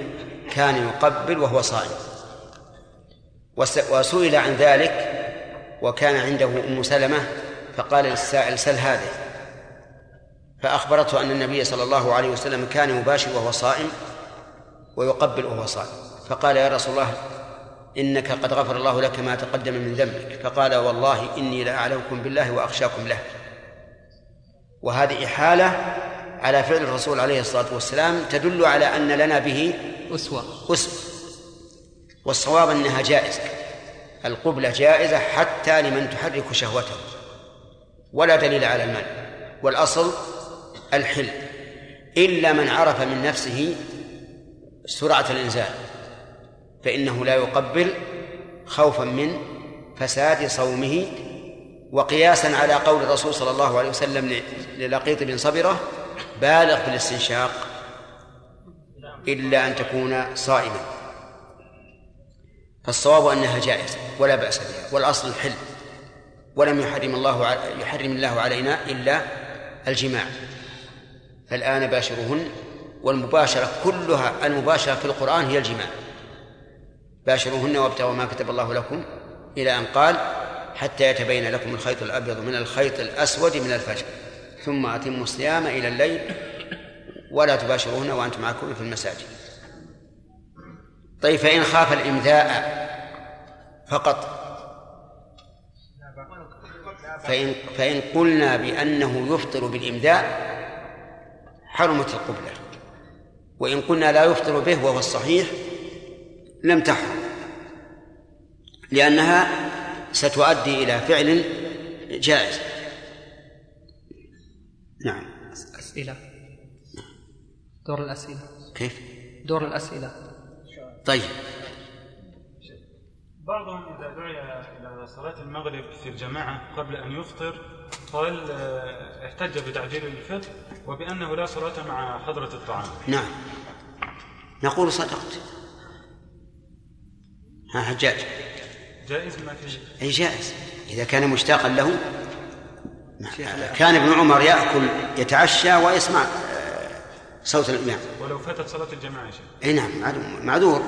كان يقبل وهو صائم. وسئل عن ذلك وكان عنده أم سلمة فقال للسائل سل هذه. فأخبرته أن النبي صلى الله عليه وسلم كان يباشر وهو صائم ويقبل وهو صائم. فقال يا رسول الله إنك قد غفر الله لك ما تقدم من ذنبك. فقال والله إني لأعلمكم بالله وأخشاكم له. وهذه إحالة على فعل الرسول عليه الصلاة والسلام تدل على أن لنا به أسوة. أسوة. والصواب أنها جائزة. القبلة جائزة حتى لمن تحرك شهوته. ولا دليل على المنع. والأصل الحل إلا من عرف من نفسه سرعة الإنزال. فإنه لا يقبل خوفا من فساد صومه وقياسا على قول الرسول صلى الله عليه وسلم للقيط بن صبرة بالغ في الاستنشاق إلا أن تكون صائما. فالصواب أنها جائزة ولا بأس بها والأصل الحل ولم يحرم الله يحرم الله علينا إلا الجماع. فالآن باشرهن والمباشرة كلها المباشرة في القرآن هي الجماع. باشروهن وابتغوا ما كتب الله لكم إلى أن قال حتى يتبين لكم الخيط الأبيض من الخيط الأسود من الفجر. ثم أتموا الصيام إلى الليل ولا تباشروهن وأنتم معكم في المساجد. طيب فإن خاف الإمذاء فقط فإن فإن قلنا بأنه يفطر بالإمداء حرمت القبلة. وإن قلنا لا يفطر به وهو الصحيح لم تحرم لأنها ستؤدي إلى فعل جائز. نعم. أسئلة. دور الأسئلة. كيف؟ دور الأسئلة. طيب. بعضهم إذا دعي إلى صلاة المغرب في الجماعة قبل أن يفطر قال آه، احتج بتعجيل الفطر وبأنه لا صلاة مع حضرة الطعام. نعم. نقول صدقت. ها حجاج جائز. ما فيه أي جائز. إذا كان مشتاقا له كان ابن عمر يأكل يتعشى ويسمع آه، صوت الإمام. ولو فاتت صلاة الجماعة يا شيخ. أي نعم معذور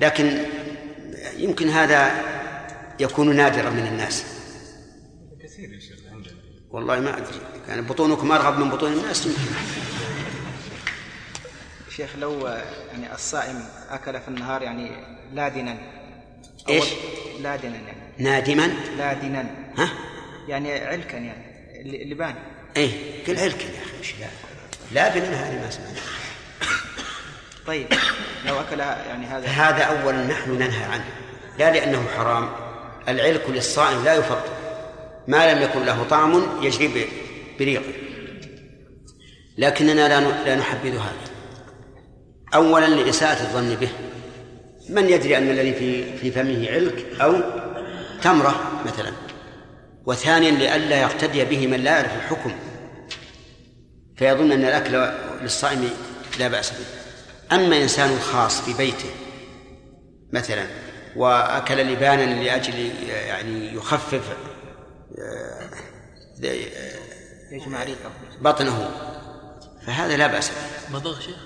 لكن يمكن هذا يكون نادرا من الناس. كثير يا شيخ عندنا. والله ما أدري. كان بطونكم أرغب من بطون الناس. يمكن شيخ لو يعني الصائم أكل في النهار يعني لادنا. إيش؟ لادنا يعني. نادما؟ لادنا. ها؟ يعني علكا يعني. لبان. إيه قل علكا يا أخي مش لا؟ لا بنا هذه ما سمعنا طيب لو أكل يعني هذا. هذا أولا نحن ننهى عنه. لا لأنه حرام. العلك للصائم لا يفطر ما لم يكن له طعم يجري بريقه. لكننا لا لا نحبذ هذا. أولا لإساءة الظن به. من يدري أن الذي في في فمه علك أو تمرة مثلا وثانيا لئلا يقتدي به من لا يعرف الحكم فيظن أن الأكل للصائم لا بأس به. أما إنسان خاص في بيته مثلا وأكل لبانا لأجل يعني يخفف آه، يجمع ريقه بطنه فهذا لا بأس به. مضغ شيخ؟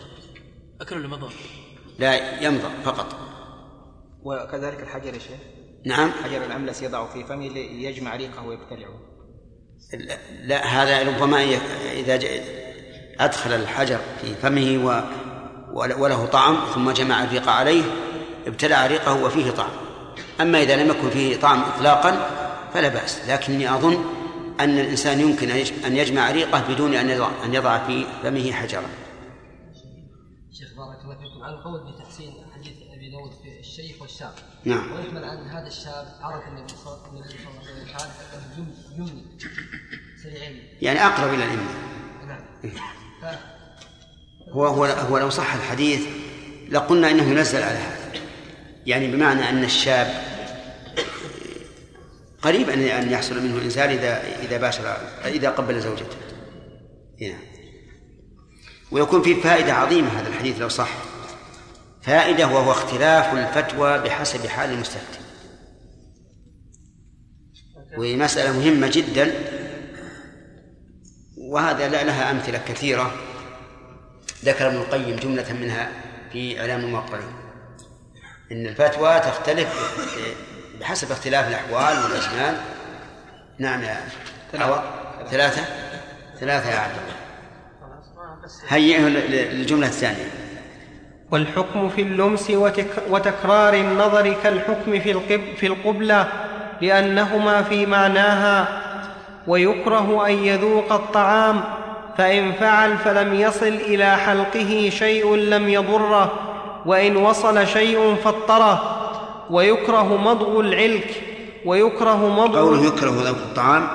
أكل ولا مضغ؟ لا يمضغ فقط. وكذلك الحجر يا شيخ. نعم. حجر الأملس يضع في فمه ليجمع ريقه ويبتلعه لا هذا ربما إذا أدخل الحجر في فمه و وله طعم ثم جمع الريق عليه ابتلع ريقه وفيه طعم. أما إذا لم يكن فيه طعم إطلاقا فلا بأس. لكني أظن أن الإنسان يمكن أن يجمع ريقه بدون أن يضع أن يضع في فمه حجرا. شيخ بارك الله فيكم على القول بتحسين حديث أبي داود في الشيخ والشاب. نعم. ويحمل أن هذا الشاب عرف النبي صلى الله عليه وسلم أنه يمني سريع يعني أقرب إلى الإمنة. نعم. هو هو هو لو صح الحديث لقلنا إنه ينزل على هذا يعني بمعنى أن الشاب قريب ان أن يحصل منه انزال اذا إذا باشر إذا قبل زوجته نعم ويكون فيه فائدة عظيمة هذا الحديث لو صح. فائدة وهو اختلاف الفتوى بحسب حال المستفتي. وهي مسألة مهمة جدا وهذا لها أمثلة كثيرة. ذكر ابن القيم جملة منها في إعلام الموقرين إن الفتوى تختلف بحسب اختلاف الأحوال والأزمان. نعم يا ثلاثة. ثلاثة؟ ثلاثة يا عبد الله. هيئة للجملة الثانية. والحكم في اللمس وتك وتكرار النظر كالحكم في, القب في القبلة لأنهما في معناها. ويكره أن يذوق الطعام فإن فعل فلم يصل إلى حلقه شيء لم يضره وإن وصل شيء فطره ويكره مضغ العلك ويكره مضغ قوله يكره ذوق الطعام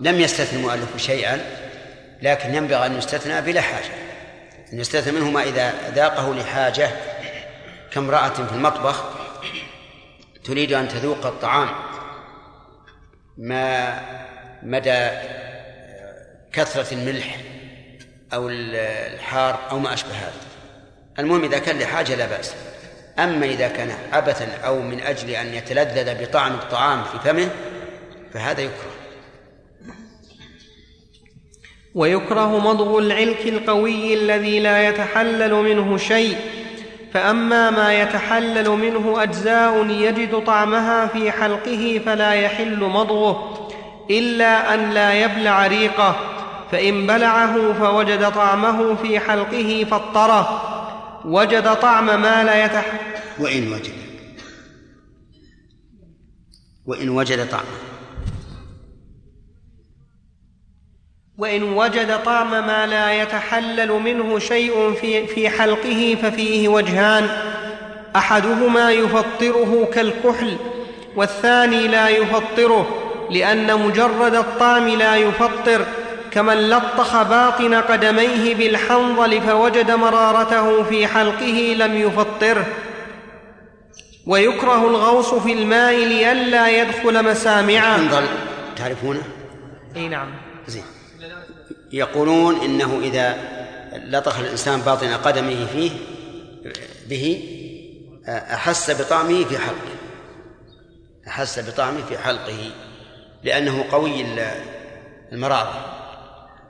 لم يستثن المؤلف شيئا. لكن ينبغي أن يستثنى بلا حاجة. أن يستثنى منه ما إذا ذاقه لحاجة كامرأة في المطبخ تريد أن تذوق الطعام ما مدى كثرة الملح أو الحار أو ما أشبه هذا. المهم إذا كان لحاجة لا بأس. أما إذا كان عبثا أو من أجل أن يتلذذ بطعم الطعام في فمه فهذا يكره. ويكره مضغ العلك القوي الذي لا يتحلل منه شيء. فأما ما يتحلل منه أجزاء يجد طعمها في حلقه فلا يحل مضغه إلا أن لا يبلع ريقه. فإن بلعه فوجد طعمه في حلقه فاضطره وجد طعم ما لا يتح وإن وجد. وإن وجد طعمه. وإن وجد طعم ما لا يتحلل منه شيء في, في حلقه ففيه وجهان. أحدهما يفطره كالكحل والثاني لا يفطره لأن مجرد الطعم لا يفطر. كمن لطخ باطن قدميه بالحنظل فوجد مرارته في حلقه لم يفطره. ويكره الغوص في الماء لئلا يدخل مسامعه. الحنظل تعرفونه؟ إي نعم. زين. يقولون إنه إذا لطخ الإنسان باطن قدمه فيه به أحس بطعمه في حلقه. أحس بطعمه في حلقه لأنه قوي المرارة.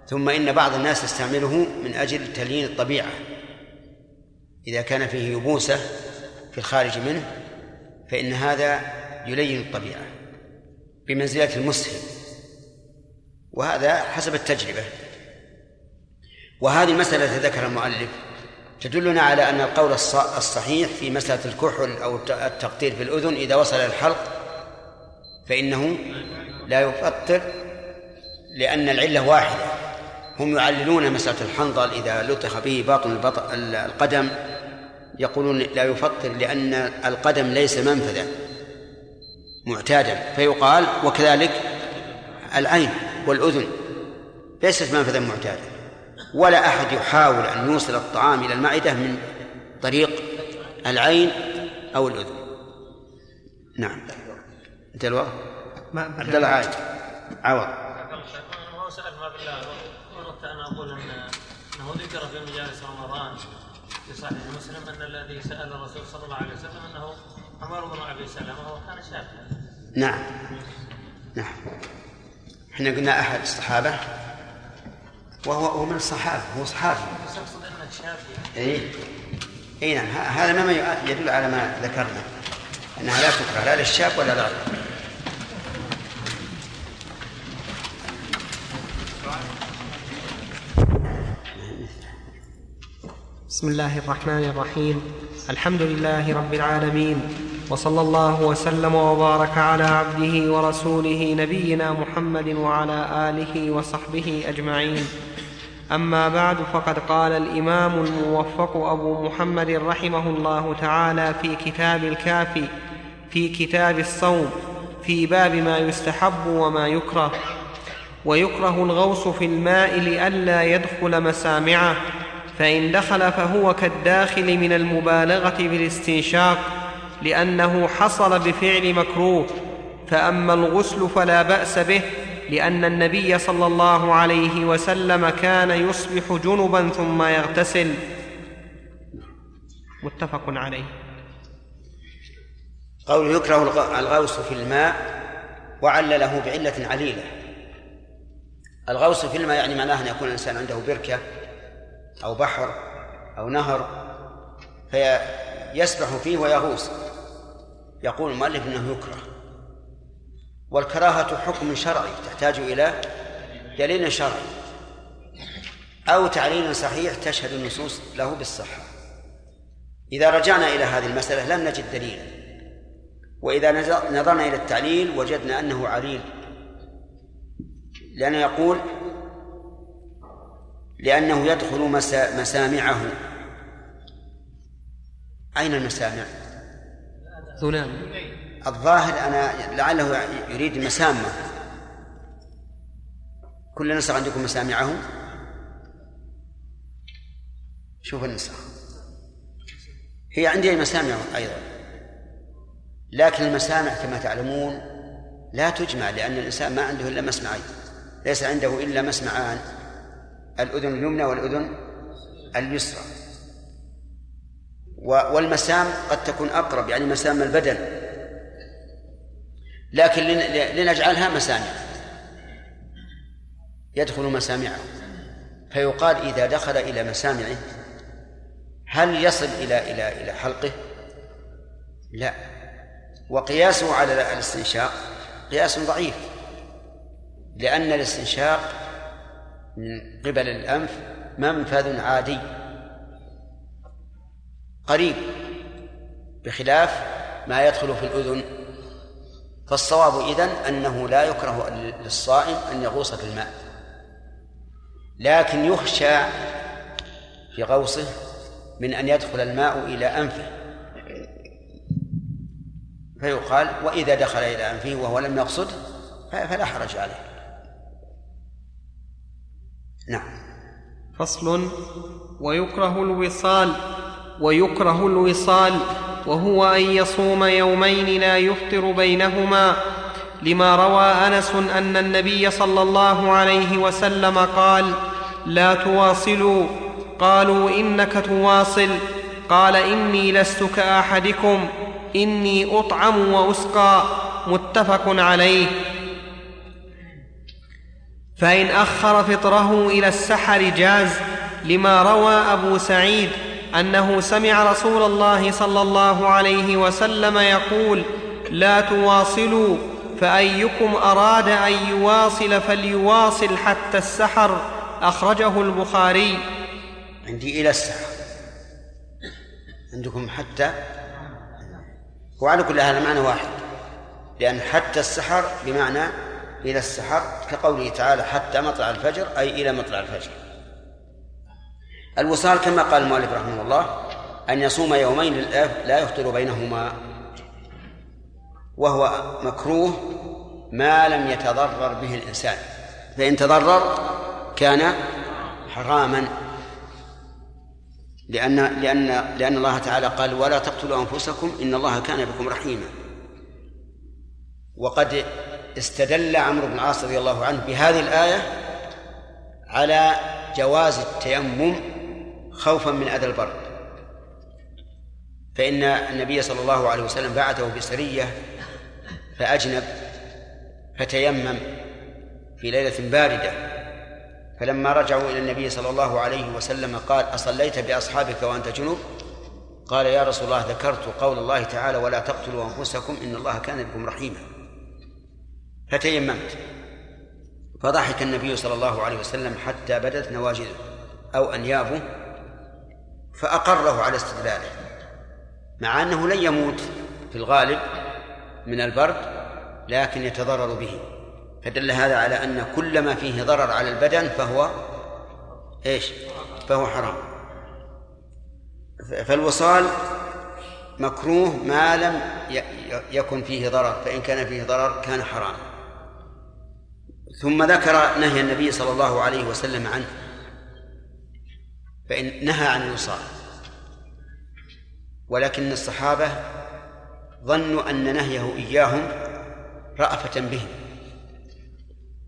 ثم إن بعض الناس يستعمله من أجل تليين الطبيعة. إذا كان فيه يبوسة في الخارج منه فإن هذا يلين الطبيعة بمنزلة المسهم وهذا حسب التجربة. وهذه التي ذكر المؤلف. تدلنا على أن القول الصحيح في مسألة الكحل أو التقطير في الأذن إذا وصل الحلق فإنه لا يفطر لأن العلة واحدة. هم يعللون مسألة الحنظل إذا لطخ به باطن القدم يقولون لا يفطر لأن القدم ليس منفذا معتادا. فيقال وكذلك العين والأذن ليست منفذا معتادا. ولا أحد يحاول أن يوصل الطعام إلى المعدة من طريق العين أو الأذن. نعم. انتهى الوقت عبد الله عايد عوض. أقول ان أنه ذكر في مجالس رمضان في صحيح مسلم أن الذي سأل الرسول صلى الله عليه وسلم أنه عمر بن أبي سلمة وهو كان شابا. نعم. نعم. إحنا قلنا أحد الصحابة وهو هو من الصحابة هو صحابي. اي اي نعم هذا ما يدل على ما ذكرنا أنها لا تكره لا للشاب ولا للغير بسم الله الرحمن الرحيم. الحمد لله رب العالمين. وصلى الله وسلم وبارك على عبده ورسوله نبينا محمد وعلى آله وصحبه أجمعين. أما بعد فقد قال الإمام الموفق أبو محمد رحمه الله تعالى في كتاب الكافي في كتاب الصوم في باب ما يستحب وما يكره. ويكره الغوص في الماء لئلا يدخل مسامعه فإن دخل فهو كالداخل من المبالغة في الاستنشاق لأنه حصل بفعل مكروه فأما الغسل فلا بأس به لأن النبي صلى الله عليه وسلم كان يصبح جنبا ثم يغتسل. متفق عليه. قول يكره الغوص في الماء وعلله بعلة عليلة. الغوص في الماء يعني معناه أن يكون الإنسان عنده بركة أو بحر أو نهر فيسبح فيه ويغوص. يقول المؤلف أنه يكره. والكراهة حكم شرعي تحتاج إلى دليل شرعي أو تعليل صحيح تشهد النصوص له بالصحة. إذا رجعنا إلى هذه المسألة لم نجد دليلا وإذا نظرنا إلى التعليل وجدنا أنه عليل لأنه يقول لأنه يدخل مسامعه. أين المسامع؟ ثنان الظاهر أنا لعله يريد مسامة. كل نسخ عندكم مسامعه شوف النسخ. هي عندي مسامع أيضا. لكن المسامع كما تعلمون لا تجمع لأن الإنسان ما عنده إلا مسمعين. ليس عنده إلا مسمعان الأذن اليمنى والأذن اليسرى. والمسام قد تكون أقرب يعني مسام البدن. لكن لنجعلها مسامع. يدخل مسامعه. فيقال إذا دخل إلى مسامعه هل يصل إلى إلى إلى حلقه؟ لا. وقياسه على الاستنشاق قياس ضعيف. لأن الاستنشاق من قبل الأنف منفذ عادي. قريب بخلاف ما يدخل في الأذن. فالصواب إذن أنه لا يكره للصائم أن يغوص في الماء. لكن يخشى في غوصه من أن يدخل الماء إلى أنفه. فيقال وإذا دخل إلى أنفه وهو لم يقصده فلا حرج عليه. نعم. فصل. ويكره الوصال. ويكره الوصال وهو أن يصوم يومين لا يفطر بينهما. لما روى أنس أن النبي صلى الله عليه وسلم قال لا تواصلوا. قالوا إنك تواصل. قال إني لست كاحدكم إني أطعم وأسقى. متفق عليه. فإن أخر فطره إلى السحر جاز. لما روى أبو سعيد أنه سمع رسول الله صلى الله عليه وسلم يقول لا تواصلوا فأيكم أراد أن يواصل فليواصل حتى السحر. أخرجه البخاري. عندي إلى السحر. عندكم حتى؟ وعلى كل هذا معنى واحد. لأن حتى السحر بمعنى إلى السحر كقوله تعالى حتى مطلع الفجر أي إلى مطلع الفجر. الوصال كما قال المؤلف رحمه الله أن يصوم يومين لا يفطر بينهما وهو مكروه ما لم يتضرر به الإنسان. فإن تضرر كان حراما. لأن لأن لأن الله تعالى قال ولا تقتلوا أنفسكم إن الله كان بكم رحيما. وقد استدل عمرو بن العاص رضي الله عنه بهذه الآية على جواز التيمم خوفا من أذى البرد. فإن النبي صلى الله عليه وسلم بعثه بسرية فأجنب فتيمم في ليلة باردة. فلما رجعوا إلى النبي صلى الله عليه وسلم قال أصليت بأصحابك وأنت جنوب قال يا رسول الله ذكرت قول الله تعالى ولا تقتلوا أنفسكم إن الله كان بكم رحيما. فتيممت. فضحك النبي صلى الله عليه وسلم حتى بدت نواجذه أو أنيابه فأقره على استدلاله مع أنه لن يموت في الغالب من البرد لكن يتضرر به. فدل هذا على أن كل ما فيه ضرر على البدن فهو إيش؟ فهو حرام. فالوصال مكروه ما لم يكن فيه ضرر فإن كان فيه ضرر كان حرام. ثم ذكر نهي النبي صلى الله عليه وسلم عنه فإن نهى عن الوصال. ولكن الصحابة ظنوا أن نهيه إياهم رأفة بهم.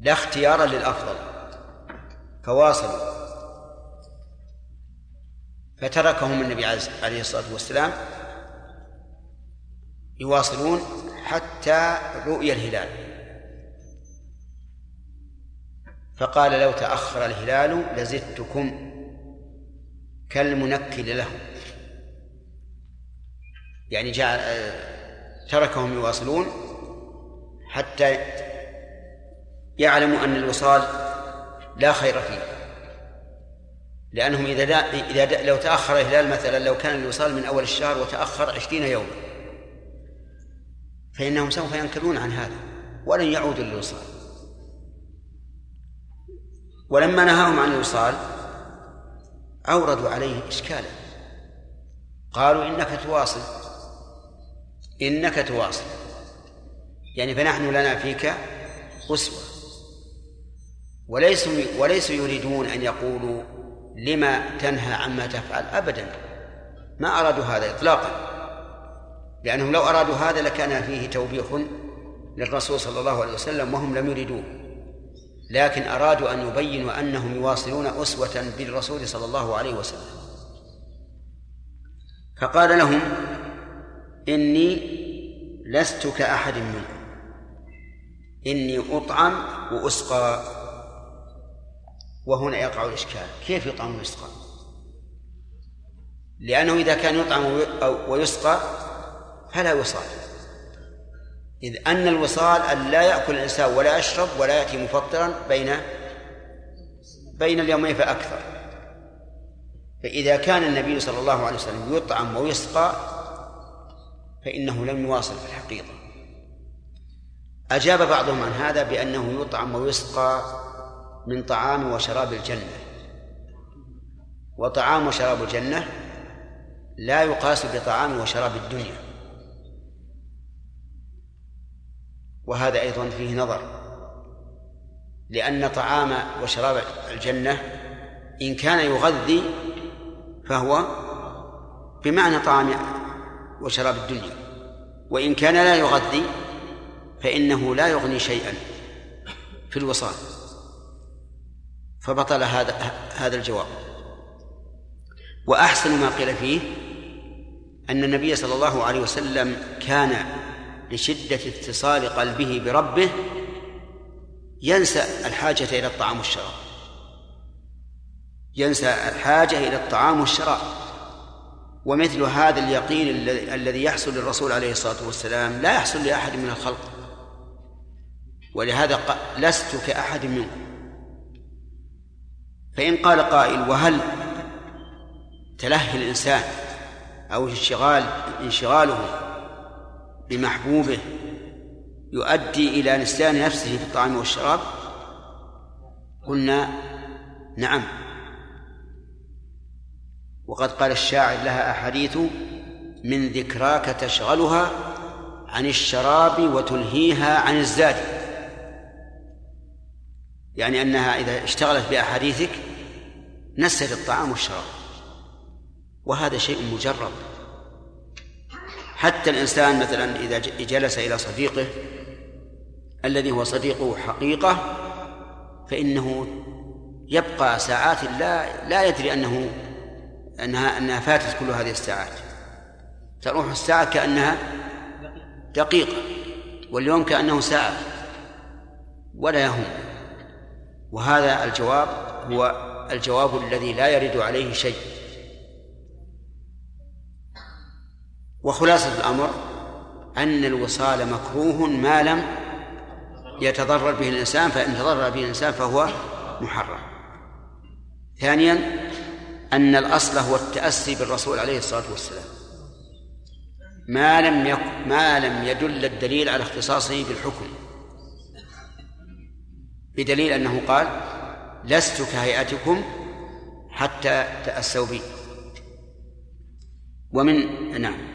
لا اختيارا للأفضل فواصلوا. فتركهم النبي عليه الصلاة والسلام يواصلون حتى رؤي الهلال. فقال لو تأخر الهلال لزدتكم. كالمنكل له يعني جعل تركهم يواصلون حتى يعلموا أن الوصال لا خير فيه. لأنهم إذا إذا لو تأخر الهلال مثلا لو كان الوصال من أول الشهر وتأخر عشرين يوما فإنهم سوف ينكرون عن هذا ولن يعودوا للوصال. ولما نهاهم عن الوصال أوردوا عليه إشكالا. قالوا إنك تواصل. إنك تواصل. يعني فنحن لنا فيك أسوة. وليسوا وليسوا يريدون أن يقولوا لما تنهى عما تفعل. أبدا. ما أرادوا هذا إطلاقا. لأنهم لو أرادوا هذا لكان فيه توبيخ للرسول صلى الله عليه وسلم وهم لم يريدوه. لكن أرادوا أن يبينوا أنهم يواصلون أسوة بالرسول صلى الله عليه وسلم. فقال لهم إني لست كأحد منكم إني أطعم وأسقى. وهنا يقع الإشكال كيف يطعم ويسقى؟ لأنه إذا كان يطعم ويسقى فلا وصال إذ أن الوصال أن لا يأكل الإنسان ولا يشرب ولا يأتي مفطرا بين بين اليومين فأكثر. فإذا كان النبي صلى الله عليه وسلم يطعم ويسقى فإنه لم يواصل في الحقيقة. أجاب بعضهم عن هذا بأنه يطعم ويسقى من طعام وشراب الجنة. وطعام وشراب الجنة لا يقاس بطعام وشراب الدنيا. وهذا أيضا فيه نظر لأن طعام وشراب الجنة إن كان يغذي فهو بمعنى طعام وشراب الدنيا وإن كان لا يغذي فإنه لا يغني شيئا في الوصال. فبطل هذا هذا الجواب. وأحسن ما قيل فيه أن النبي صلى الله عليه وسلم كان لشدة اتصال قلبه بربه ينسى الحاجة إلى الطعام والشراب. ينسى الحاجة إلى الطعام والشراب. ومثل هذا اليقين الذي يحصل للرسول عليه الصلاة والسلام لا يحصل لأحد من الخلق. ولهذا لست كأحد منكم. فإن قال قائل وهل تلهي الإنسان أو انشغال انشغاله بمحبوبه يؤدي إلى نسيان نفسه في الطعام والشراب؟ قلنا نعم. وقد قال الشاعر لها أحاديث من ذكراك تشغلها عن الشراب وتلهيها عن الزاد. يعني أنها إذا اشتغلت بأحاديثك نسيت الطعام والشراب. وهذا شيء مجرد حتى الإنسان مثلا إذا جلس إلى صديقه الذي هو صديقه حقيقة فإنه يبقى ساعات لا لا يدري أنه أنها أنها فاتت كل هذه الساعات. تروح الساعة كأنها دقيقة واليوم كأنه ساعة ولا يهم. وهذا الجواب هو الجواب الذي لا يرد عليه شيء. وخلاصة الأمر أن الوصال مكروه ما لم يتضرر به الإنسان فإن تضرر به الإنسان فهو محرم. ثانيا أن الأصل هو التأسي بالرسول عليه الصلاة والسلام. ما لم يكن ما لم يدل الدليل على اختصاصه بالحكم. بدليل أنه قال لست كهيئتكم حتى تأسوا بي. ومن نعم.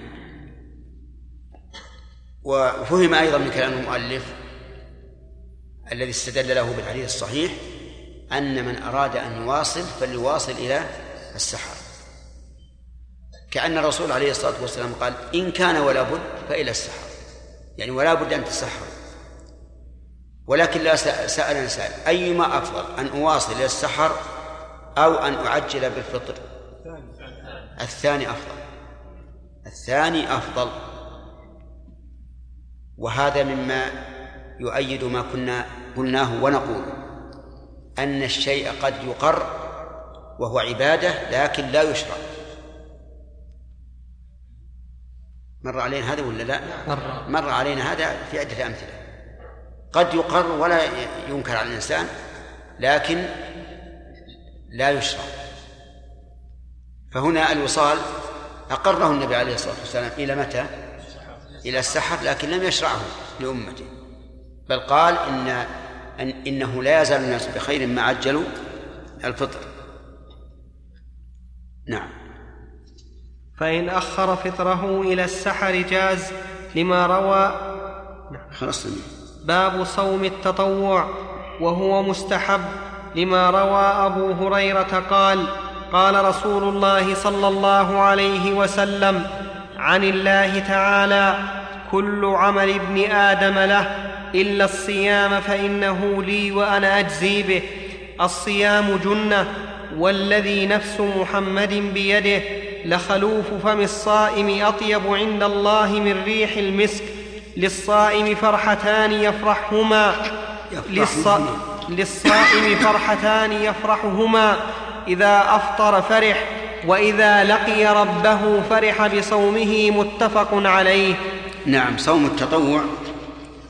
وفهم أيضا من كلام المؤلف الذي استدل له بالحديث الصحيح أن من أراد أن يواصل فليواصل إلى السحر كأن الرسول عليه الصلاة والسلام قال إن كان ولا بد فإلى السحر يعني ولا بد أن تسحر. ولكن لا سألني سائل أيما أفضل أن أواصل إلى السحر أو أن أعجل بالفطر؟ الثاني أفضل. الثاني أفضل. وهذا مما يؤيد ما كنا قلناه ونقول أن الشيء قد يقر وهو عبادة لكن لا يشرع مر علينا هذا ولا لا؟ مر مر علينا هذا في عدة أمثلة قد يقر ولا ينكر على الإنسان لكن لا يشرع فهنا الوصال أقره النبي عليه الصلاة والسلام إلى متى؟ إلى السحر لكن لم يشرعه لأمته. بل قال إن أن إنه لا يزال الناس بخير ما عجلوا الفطر. نعم. فإن أخر فطره إلى السحر جاز لما روى. خلاص باب صوم التطوع وهو مستحب لما روى أبو هريرة قال قال رسول الله صلى الله عليه وسلم عن الله تعالى كل عمل ابن آدم له إلا الصيام فإنه لي وأنا أجزي به. الصيام جنة والذي نفس محمد بيده لخلوف فم الصائم أطيب عند الله من ريح المسك. للصائم فرحتان يفرحهما للصائم فرحتان يفرحهما. إذا أفطر فرح وإذا لقي ربه فرح بصومه متفق عليه. نعم صوم التطوع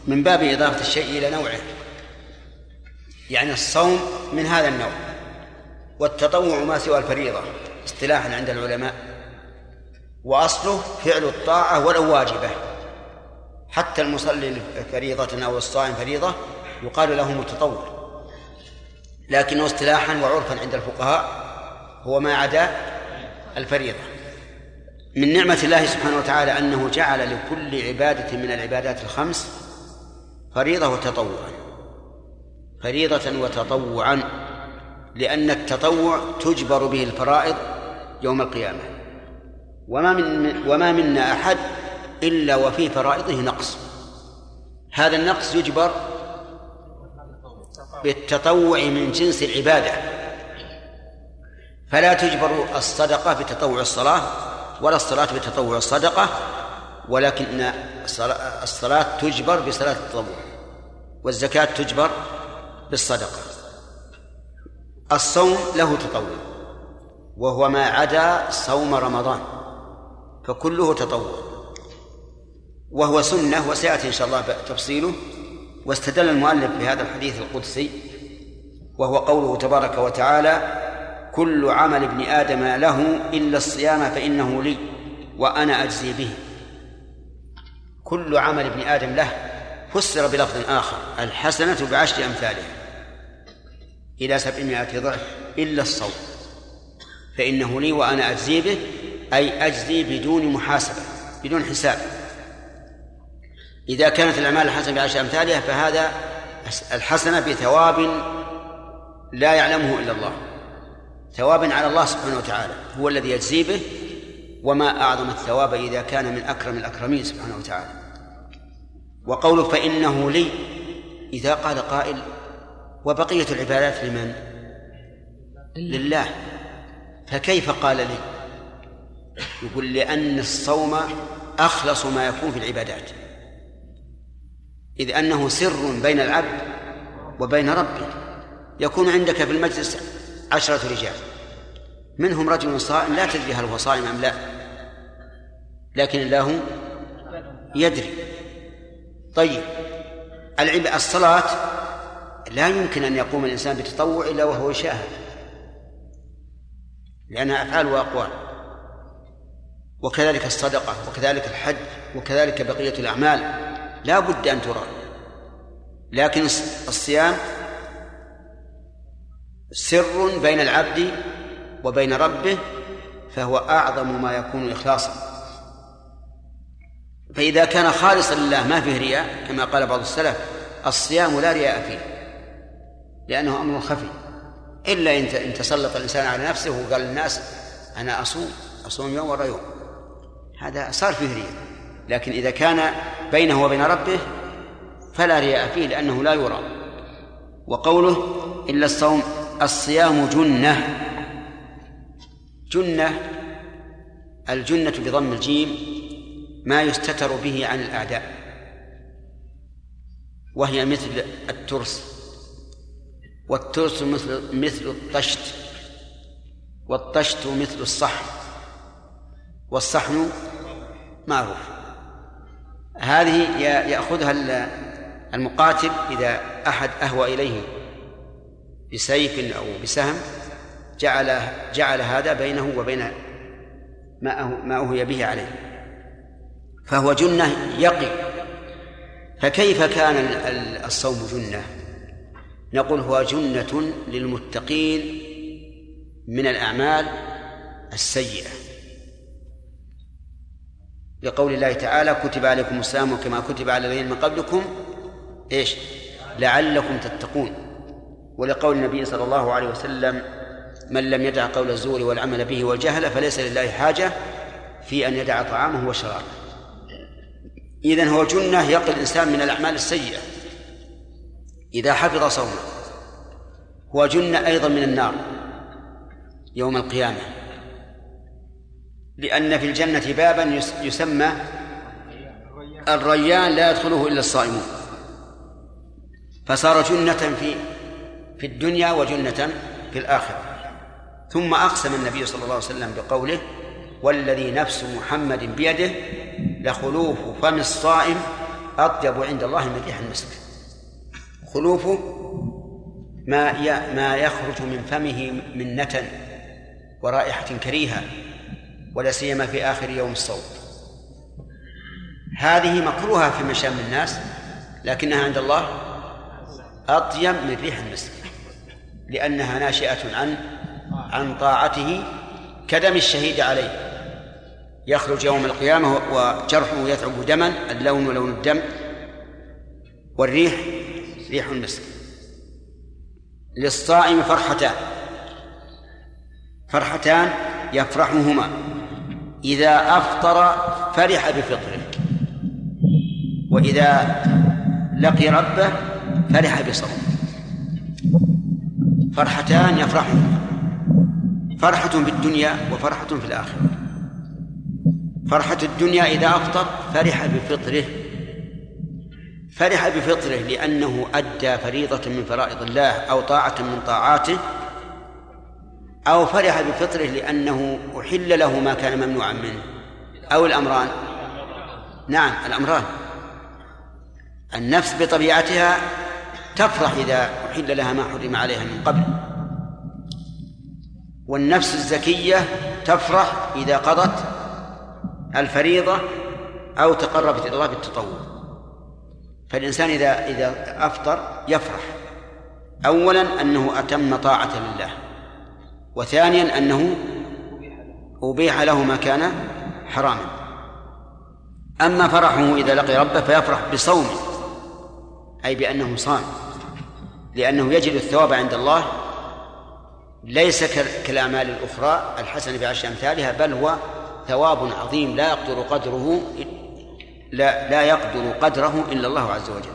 من باب إضافة الشيء إلى نوعه. يعني الصوم من هذا النوع والتطوع ما سوى الفريضة اصطلاحا عند العلماء. وأصله فعل الطاعة ولو واجبة. حتى المصلي فريضة أو الصائم فريضة يقال له متطوع. لكنه اصطلاحا وعرفا عند الفقهاء هو ما عدا الفريضة. من نعمة الله سبحانه وتعالى أنه جعل لكل عبادة من العبادات الخمس فريضة وتطوعا. فريضة وتطوعا لأن التطوع تجبر به الفرائض يوم القيامة. وما من وما منا أحد إلا وفي فرائضه نقص. هذا النقص يجبر بالتطوع من جنس العبادة. فلا تجبر الصدقة بتطوع الصلاة ولا الصلاة بتطوع الصدقة ولكن الصلاة تجبر بصلاة التطوع والزكاة تجبر بالصدقة. الصوم له تطوع وهو ما عدا صوم رمضان فكله تطوع وهو سنة وسيأتي إن شاء الله تفصيله. واستدل المؤلف بهذا الحديث القدسي وهو قوله تبارك وتعالى كل عمل ابن آدم له إلا الصيام فإنه لي وأنا أجزي به. كل عمل ابن آدم له فسر بلفظ آخر الحسنة بعشر أمثالها إلى سبعمائة ضعف إلا الصوم فإنه لي وأنا أجزي به أي أجزي بدون محاسبة بدون حساب. إذا كانت الأعمال الحسنة بعشر أمثالها فهذا الحسنة بثواب لا يعلمه إلا الله. ثواب على الله سبحانه وتعالى هو الذي يجزي به وما أعظم الثواب إذا كان من أكرم الأكرمين سبحانه وتعالى. وقوله فإنه لي إذا قال قائل وبقية العبادات لمن؟ لله. فكيف قال لي؟ يقول لأن الصوم أخلص ما يكون في العبادات. إذ أنه سر بين العبد وبين ربه. يكون عندك في المجلس عشرة رجال. منهم رجل صائم لا تدري هل هو صائم أم لا. لكن الله يدري. طيب الصلاة لا يمكن أن يقوم الإنسان بتطوع إلا وهو يشاهد. لأنها أفعال وأقوال. وكذلك الصدقة وكذلك الحج وكذلك بقية الأعمال. لا بد أن ترى. لكن الصيام سر بين العبد وبين ربه فهو أعظم ما يكون إخلاصا. فإذا كان خالصا لله ما فيه رياء كما قال بعض السلف الصيام لا رياء فيه لأنه أمر خفي. إلا إن تسلط الإنسان على نفسه وقال للناس أنا أصوم أصوم يوم ورا يوم. هذا صار فيه رياء. لكن إذا كان بينه وبين ربه فلا رياء فيه لأنه لا يرى وقوله إلا الصوم الصيام جنة. جنة الجنة بضم الجيم ما يستتر به عن الأعداء وهي مثل الترس. والترس مثل مثل الطشت والطشت مثل الصحن. والصحن معروف. هذه يأخذها المقاتل إذا أحد أهوى إليه. بسيف أو بسهم جعل جعل هذا بينه وبين ما ما أهوي به عليه. فهو جنة يقي. فكيف كان الصوم جنة؟ نقول هو جنة للمتقين من الأعمال السيئة. لقول الله تعالى كتب عليكم الصيام كما كتب على الذين من قبلكم إيش؟ لعلكم تتقون. ولقول النبي صلى الله عليه وسلم من لم يدع قول الزور والعمل به والجهل فليس لله حاجة في أن يدع طعامه وشرابه. إذن هو جنة يقي الإنسان من الأعمال السيئة إذا حفظ صومه. هو جنة أيضا من النار يوم القيامة. لأن في الجنة بابا يسمى الريان لا يدخله إلا الصائمون. فصار جنة في في الدنيا وجنة في الآخرة. ثم أقسم النبي صلى الله عليه وسلم بقوله والذي نفس محمد بيده لخلوف فم الصائم أطيب عند الله من ريح المسك. خلوفه ما ما يخرج من فمه من نتن ورائحة كريهة ولا سيما في آخر يوم الصوم. هذه مكروهة في مشام الناس لكنها عند الله أطيب من ريح المسك. لأنها ناشئة عن عن طاعته كدم الشهيد عليه. يخرج يوم القيامة وجرحه يثعب دما اللون لون الدم والريح ريح المسك. للصائم فرحتان. فرحتان يفرحهما. إذا أفطر فرح بفطره. وإذا لقي ربه فرح بصومه. فرحتان يفرحهما فرحة في الدنيا وفرحة في الآخرة. فرحة الدنيا إذا أفطر فرح بفطره. فرح بفطره لأنه أدى فريضة من فرائض الله أو طاعة من طاعاته. أو فرح بفطره لأنه أحل له ما كان ممنوعا منه. أو الأمران. نعم الأمران. النفس بطبيعتها تفرح إذا أحل لها ما حرم عليها من قبل. والنفس الزكية تفرح إذا قضت الفريضة أو تقربت إلى الله بالتطوع فالإنسان إذا إذا أفطر يفرح. أولا أنه أتم طاعة لله. وثانيا أنه أبيح له ما كان حراما. أما فرحه إذا لقي ربه فيفرح بصومه أي بأنه صام. لأنه يجد الثواب عند الله ليس كالأعمال الأخرى الحسنة بعشر أمثالها بل هو ثواب عظيم لا يقدر قدره لا لا يقدر قدره إلا الله عز وجل.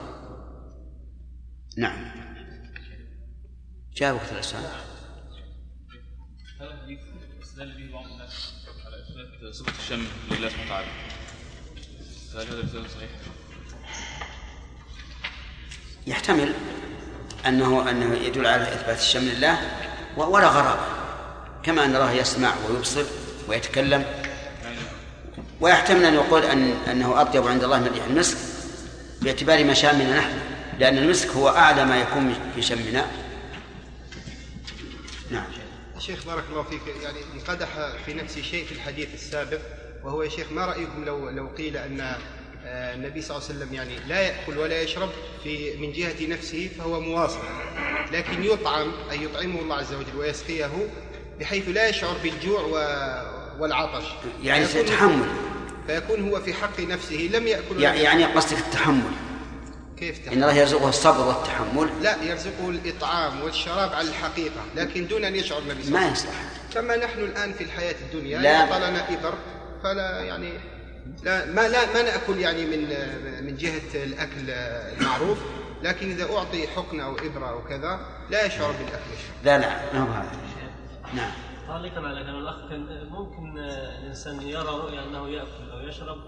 نعم. جاء وقت الأسئلة. الشم لله سبحانه وتعالى؟ هل هذا صحيح؟ يحتمل. أنه أنه يدل على إثبات الشم لله ولا غرابة كما أن الله يسمع ويبصر ويتكلم. ويحتمل أن يقول أن أنه أطيب عند الله من ريح المسك باعتبار مشامنا نحن لأن المسك هو أعلى ما يكون في شمنا. نعم. شيخ بارك الله فيك يعني انقدح في نفسي شيء في الحديث السابق وهو يا شيخ ما رأيكم لو لو قيل آه، النبي صلى الله عليه وسلم يعني لا يأكل ولا يشرب في من جهة نفسه فهو مواصل. لكن يطعم أي يطعمه الله عز وجل ويسقيه بحيث لا يشعر بالجوع والعطش. يعني تحمل فيكون هو في حق نفسه لم يأكل يعني قصدك التحمل. كيف إن الله يرزقه الصبر والتحمل. لا يرزقه الإطعام والشراب على الحقيقة لكن دون أن يشعر النبي صلى الله ما عليه وسلم. يصلح. كما نحن الآن في الحياة الدنيا لا. يعطى لنا إبر فلا يعني لا ما لا ما نأكل يعني من من جهة الأكل المعروف لكن إذا أعطي حقن أو إبرة أو كذا لا يشعر بالأكل لا لا ما هو هذا. نعم. تعليقا على كلام الأخ كان ممكن الإنسان يرى رؤيا أنه يأكل أو يشرب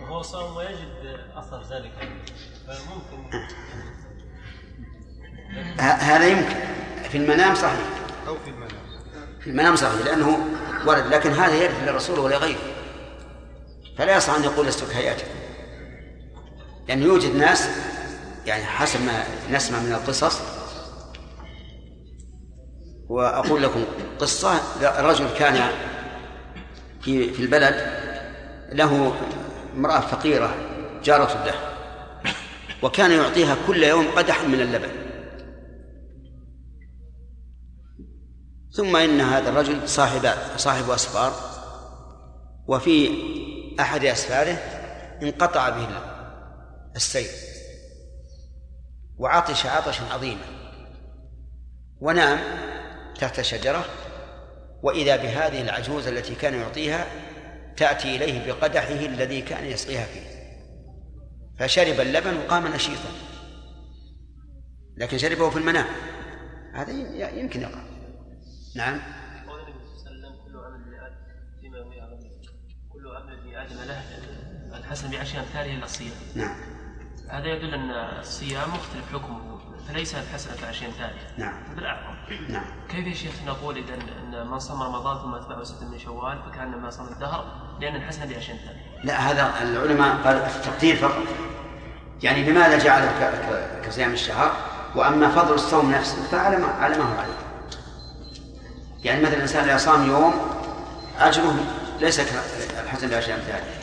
وهو صائم ويجد أثر ذلك. فممكن. هذا يمكن. في المنام صحيح. أو في المنام. في المنام صحيح لأنه ورد لكن هذا يرد للرسول ولغيره فلا يصح أن يقول لست كهيئته لأنه يوجد ناس يعني حسب ما نسمع من القصص وأقول لكم قصة رجل كان في في البلد له امرأة فقيرة جارة له وكان يعطيها كل يوم قدحا من اللبن. ثم إن هذا الرجل صاحب صاحب أسفار وفي أحد أسفاره انقطع به السير وعطش عطشا عظيما. ونام تحت شجرة وإذا بهذه العجوز التي كان يعطيها تأتي إليه بقدحه الذي كان يسقيها فيه. فشرب اللبن وقام نشيطا. لكن شربه في المنام. هذا يمكن يقع. نعم قول النبي صلى الله عليه وسلم كل عمل ابن آدم فيما يروي عن ربه كل عمل ابن آدم له الحسن بعشر امثاله الا الصيام. نعم. هذا يدل أن الصيام مختلف حكمه فليس الحسنه بعشر امثاله نعم. بالأعظم. نعم. كيف يا شيخ نقول إذا أن من صام رمضان ثم اتبعه سته من شوال فكانما صام الدهر لأن الحسنه بعشر امثاله لا هذا العلماء قال التقدير فقط. يعني لماذا جعله كصيام الشهر؟ وأما فضل الصوم نفسه فعلى ما على ما هو عليه. يعني مثلا الإنسان إذا صام يوم أجره ليس كالحسن بعشر امثاله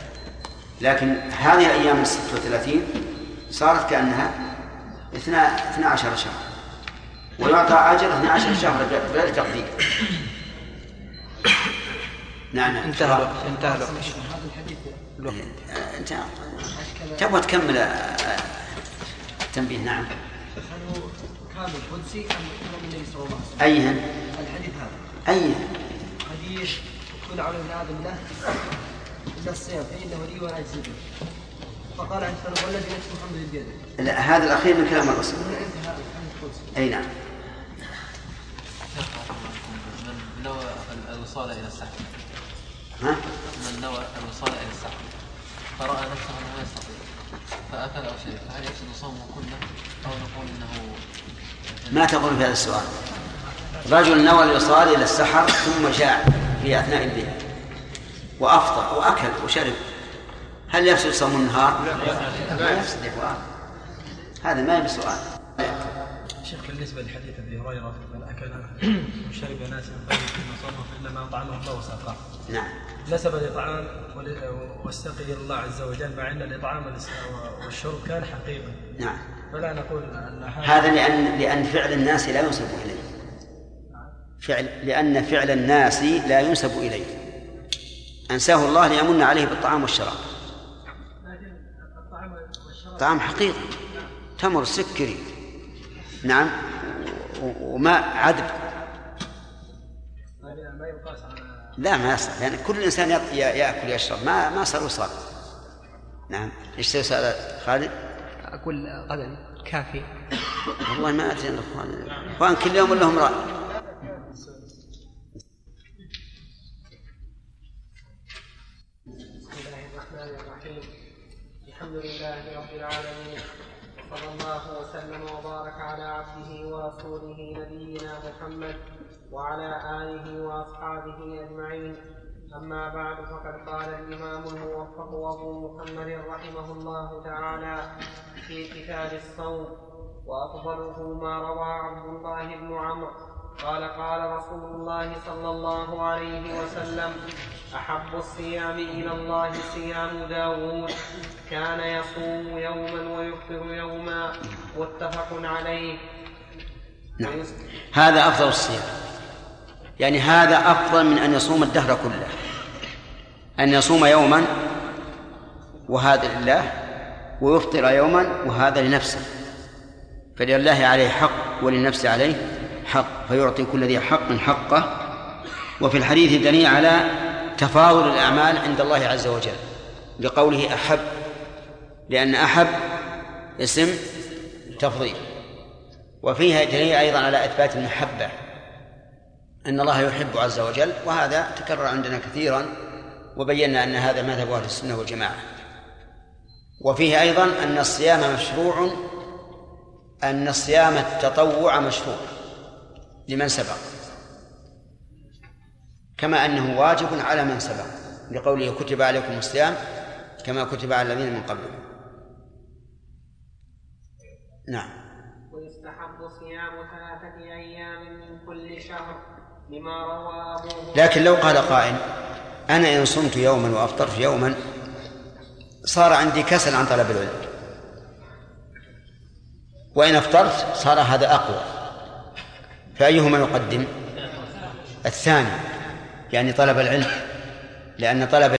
لكن هذه الأيام ال 36 صارت كأنها 12 شهر. ويعطى أجر 12 شهر بغير تقدير. نعم نعم. انتهى الوقت انتهى الوقت. هذا الحديث آه، انت تبغى تكمل آه، التنبيه؟ نعم. هل هو كامل قدسي ام النبي صلى الله عليه وسلم؟ أيهن؟ الحديث هذا. أيهن؟ حديث كل عمل ابن آدم له الا الصيام فانه لي وأنا اجزي به فقال عن سلم والذي نفس محمد بيده. لا هذا الأخير من كلام الرسول. من أي نعم. من نوى الوصال إلى السحر. ها؟ من نوى الوصال إلى السحر. فرأى نفسه أنه لا يستطيع. فأكل أو شرب. فهل يفسد صومه كله أو نقول إنه ما تقول في هذا السؤال؟ رجل نوى الوصال إلى السحر ثم جاع في أثناء الليل وأفطر وأكل وشرب. هل يفسد صوم النهار؟ لا يفسد يا فؤاد هذا ما يبي سؤال شيخ بالنسبة لحديث أبي هريرة من أكل وشرب ناس من قبل ثم صام فإنما أطعمه الله وساقاه نعم. نسب الإطعام والسقي إلى الله عز وجل مع أن الإطعام والشرب كان حقيقة نعم. فلا نقول أن هذا لأن لأن فعل الناس لا ينسب إليه. فعل لأن فعل الناس لا ينسب إليه. أنساه الله ليمن عليه بالطعام والشراب. طعام حقيقي. تمر سكري. نعم. وماء عذب. لا ما يصح لأن كل إنسان يط- ي- يأكل ويشرب. ما ما صار وصال نعم. إيش سؤال خالد؟ أقول غدا. كافي. والله ما أدري. الإخوان الإخوان كل يوم لهم رأي. الحمد لله رب العالمين. وصلى الله وسلم وبارك على عبده ورسوله نبينا محمد وعلى آله وأصحابه أجمعين. أما بعد فقد قال الإمام الموفق أبو محمد رحمه الله تعالى في كتاب الصوم وافضله ما روى عبد الله بن عمرو قال قال رسول الله صلى الله عليه وسلم أحب الصيام إلى الله صيام داود. كان يصوم يوما ويفطر يوما متفق عليه. نعم. هذا أفضل الصيام. يعني هذا أفضل من أن يصوم الدهر كله. أن يصوم يوما وهذا لله ويفطر يوما وهذا لنفسه. فلله عليه حق وللنفس عليه حق. فيعطي كل ذي حق حقه. وفي الحديث دليل على تفاضل الأعمال عند الله عز وجل لقوله أحب لأن أحب اسم تفضيل. وفيها دليل أيضا على إثبات المحبة أن الله يحب عز وجل وهذا تكرر عندنا كثيرا وبينا أن هذا مذهب أهل السنة والجماعة. وفيه أيضا أن الصيام مشروع أن الصيام التطوع مشروع. لمن سبق. كما أنه واجب على من سبق لقوله كتب عليكم الصيام كما كتب على الذين من قبلكم. نعم. ويستحب صيام ثلاثة أيام من كل شهر لما روى لكن لو قال قائل أنا إن صمت يوما وأفطرت يوما صار عندي كسل عن طلب العلم. وإن أفطرت صار هذا أقوى. فأيهما نقدم الثاني يعني طلب العلم لأن طلب